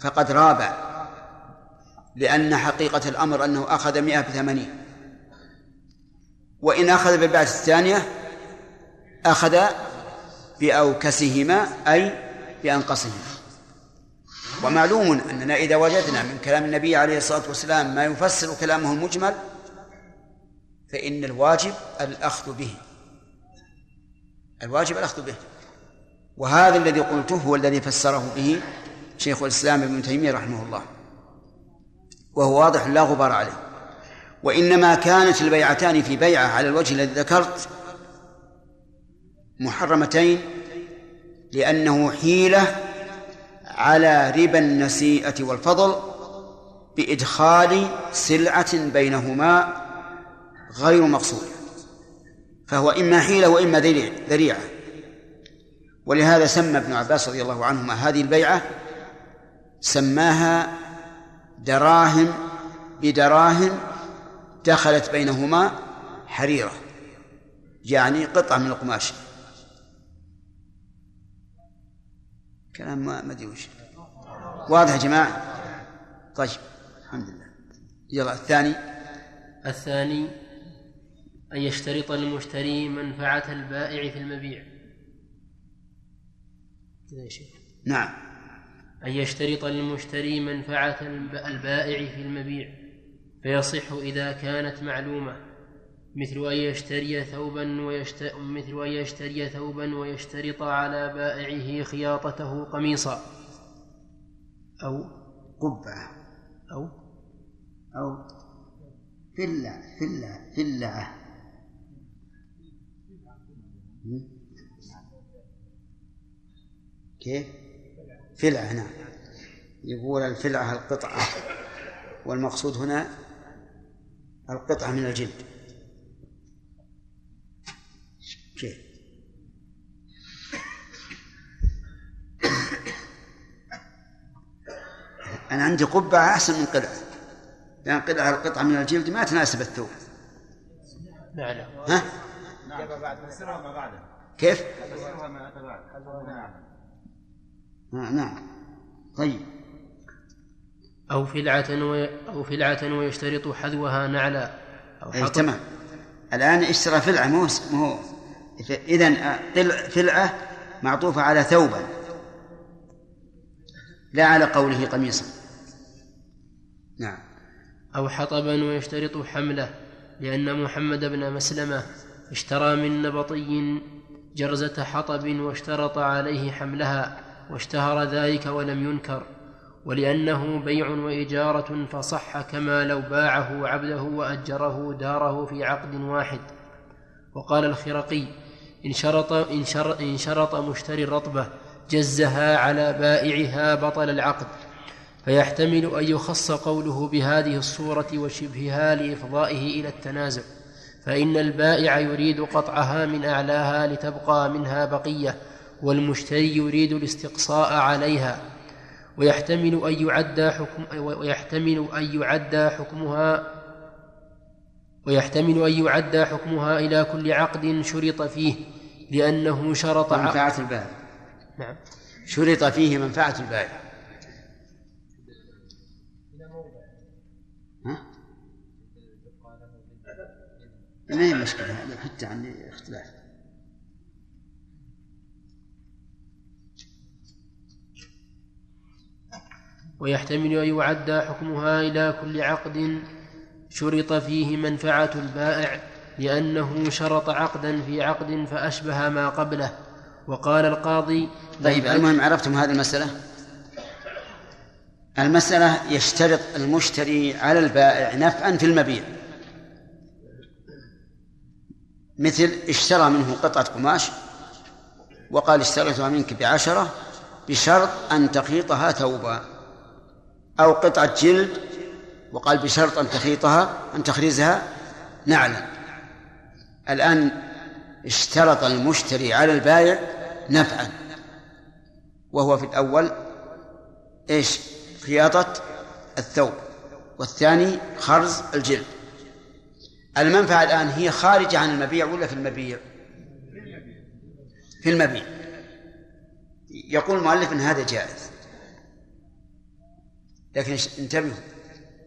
فقد رابع لأن حقيقة الأمر أنه أخذ مئة بثمانين. وإن أخذ بالبيعة الثانية أخذ بأوكسهما أي بأنقصهما. ومعلوم أننا إذا وجدنا من كلام النبي عليه الصلاة والسلام ما يفسر كلامه المجمل فإن الواجب الأخذ به. الواجب الأخذ به. وهذا الذي قلته هو الذي فسره به شيخ الإسلام ابن تيمية رحمه الله وهو واضح لا غبار عليه. وإنما كانت البيعتان في بيعة على الوجه الذي ذكرت محرمتين لأنه حيلة على ربا النسيئة والفضل بإدخال سلعة بينهما غير مقصودة فهو إما حيلة وإما ذريعة. ولهذا سمى ابن عباس رضي الله عنهما هذه البيعة سماها دراهم بدراهم دخلت بينهما حريرة. يعني قطعة من القماش. كلام ما أدري وش. واضح يا جماعة؟ طيب الحمد لله. يلا الثاني. الثاني. أن يشترط المشتري منفعة البائع في المبيع. كذا يا شيخ. نعم. أن يشترط المشتري منفعة البائع في المبيع فيصح إذا كانت معلومة مثل أن يشتري ثوبا ويشت... مثل أن يشتري ثوبا ويشترط على بائعه خياطته قميصا. أو قبعة. أو أو فلة فلة فلة. كيف؟ فلعة نعم يقول الفلعة القطعة والمقصود هنا القطعة من الجلد كيف؟ أنا عندي قبعة أحسن من قطعة لأن قطعة القطعة من الجلد ما تناسب الثوب نعم ها؟ نعم. بعد فسرها ما بعده. كيف؟ فسرها ما أتى بعد. نعم. نعم نعم. طيب. أو فلعة وي... أو فلعة ويشترط حذوها نعلا. أو أي تمام. الآن اشترى فلعة مو مو. إذا فلعة معطوفة على ثوبا. لا على قوله قميصا. نعم. أو حطبا ويشترط حمله لأن محمد بن مسلمة اشترى من نبطي جرزة حطب واشترط عليه حملها واشتهر ذلك ولم ينكر ولأنه بيع وإجارة فصح كما لو باعه عبده وأجره داره في عقد واحد. وقال الخرقي إن شرط, إن شرط, إن شرط مشتري الرطبة جزها على بائعها بطل العقد فيحتمل أن يخص قوله بهذه الصورة وشبهها لإفضائه إلى التنازع. فإن البائع يريد قطعها من أعلاها لتبقى منها بقية والمشتري يريد الاستقصاء عليها. ويحتمل أن يعدى حكم ويحتمل أن يعدى حكمها ويحتمل أن يعدى حكمها إلى كل عقد شرط فيه لأنه شرط منفعة البائع. نعم. شرط فيه منفعة البائع. ما هي مشكلة حتى عندي اختلاف. ويحتمل أن يعدى حكمها إلى كل عقد شرط فيه منفعة البائع لأنه شرط عقدا في عقد فأشبه ما قبله. وقال القاضي طيب المهم عرفتم هذه المسألة؟ المسألة يشترط المشتري على البائع نفعا في المبيع. مثل اشترى منه قطعة قماش وقال اشتريتها منك بعشرة بشرط أن تخيطها ثوبا أو قطعة جلد وقال بشرط أن تخيطها أن تخرزها نعلا. الآن اشترط المشتري على البائع نفعا. وهو في الأول إيش؟ خياطة الثوب والثاني خرز الجلد. المنفعة الآن هي خارجة عن المبيع ولا في المبيع؟ في المبيع. يقول المؤلف إن هذا جائز. لكن انتبهوا.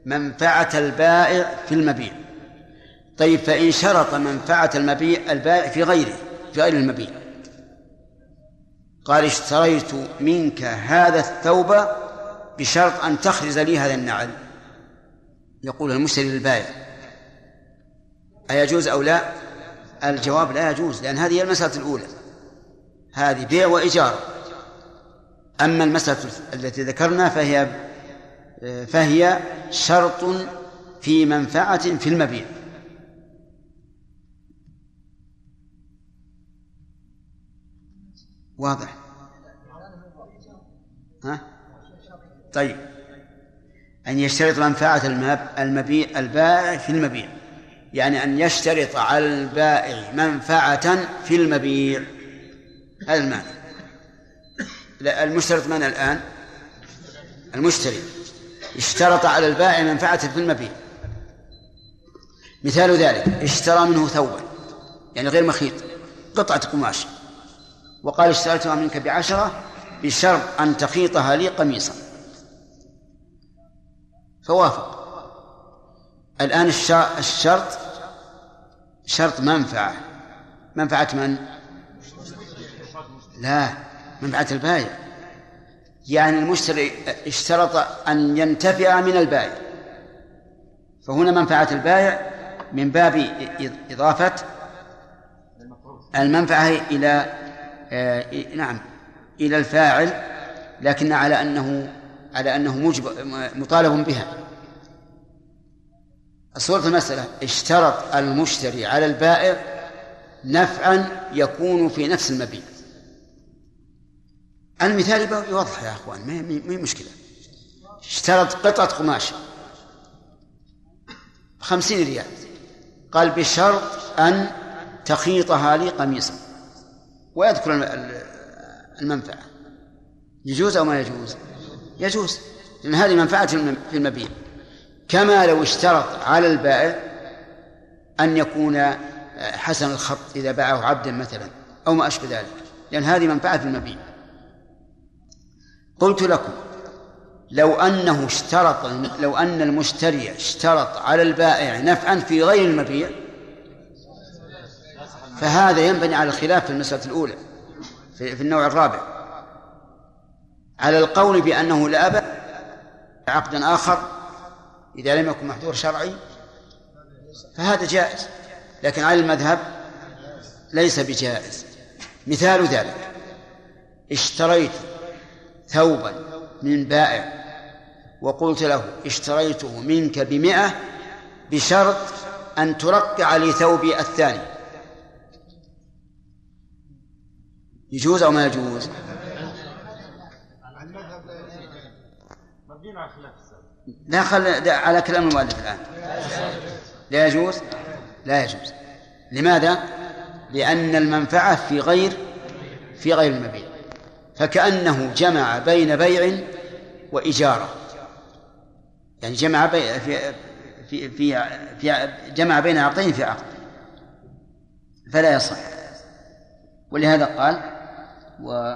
منفعة البائع في المبيع. طيب فإن شرط منفعة المبيع البائع في غيره في غير المبيع. قال اشتريت منك هذا الثوب بشرط أن تخرز لي هذا النعل. يقول المشتري للبائع أيجوز أو لا؟ الجواب لا يجوز لأن هذه هي المسألة الأولى. هذه بيع وإيجار. أما المسألة التي ذكرنا فهي فهي شرط في منفعة في المبيع. واضح. ها؟ طيب. أن يشترط منفعة المبيع البائع في المبيع. يعني أن يشترط على البائع منفعة في المبيع. هذا المعنى. المشترط من الآن؟ المشتري. اشترط على البائع منفعة في المبيع. مثال ذلك اشترى منه ثوبا يعني غير مخيط قطعة قماش وقال اشتريتها منك بعشرة بشرط أن تخيطها لي قميصا. فوافق. الآن الشرط شرط منفعة. منفعة من؟ لا منفعة البائع يعني المشتري اشترط أن ينتفع من البائع فهنا منفعة البائع من باب إضافة المنفعة إلى آه، نعم إلى الفاعل لكن على أنه على أنه مطالب بها. صورة المسألة اشترط المشتري على البائع نفعا يكون في نفس المبيع. المثال يوضح يا أخوان ما هي مشكلة. اشترط قطعة قماش خمسين ريال. قال بشرط أن تخيطها لي قميصا. ويذكر المنفعة. يجوز أو ما يجوز؟ يجوز لأن هذه منفعة في المبيع. كما لو اشترط على البائع أن يكون حسن الخط إذا باعه عبدا مثلا أو ما أشبه ذلك لأن هذه منفعة في المبيع. قلت لكم لو أنه اشترط لو أن المشتري اشترط على البائع نفعا في غير المبيع فهذا ينبني على الخلاف في المسألة الأولى في, في النوع الرابع. على القول بأنه لا بأس عقدا آخر إذا لم يكن محذور شرعي فهذا جائز. لكن على المذهب ليس بجائز. مثال ذلك اشتريت ثوبا من بائع وقلت له اشتريته منك بمئة بشرط أن ترقع لي ثوبي الثاني. يجوز أو ما يجوز؟ لا خل على كلام المؤلف الآن. لا يجوز؟ لا يجوز. لماذا؟ لأن المنفعة في غير في غير المبيع. فكأنه جمع بين بيع وإجارة. يعني جمع بين في في في, في جمع بين عقدين في عقد. فلا يصح. ولهذا قال و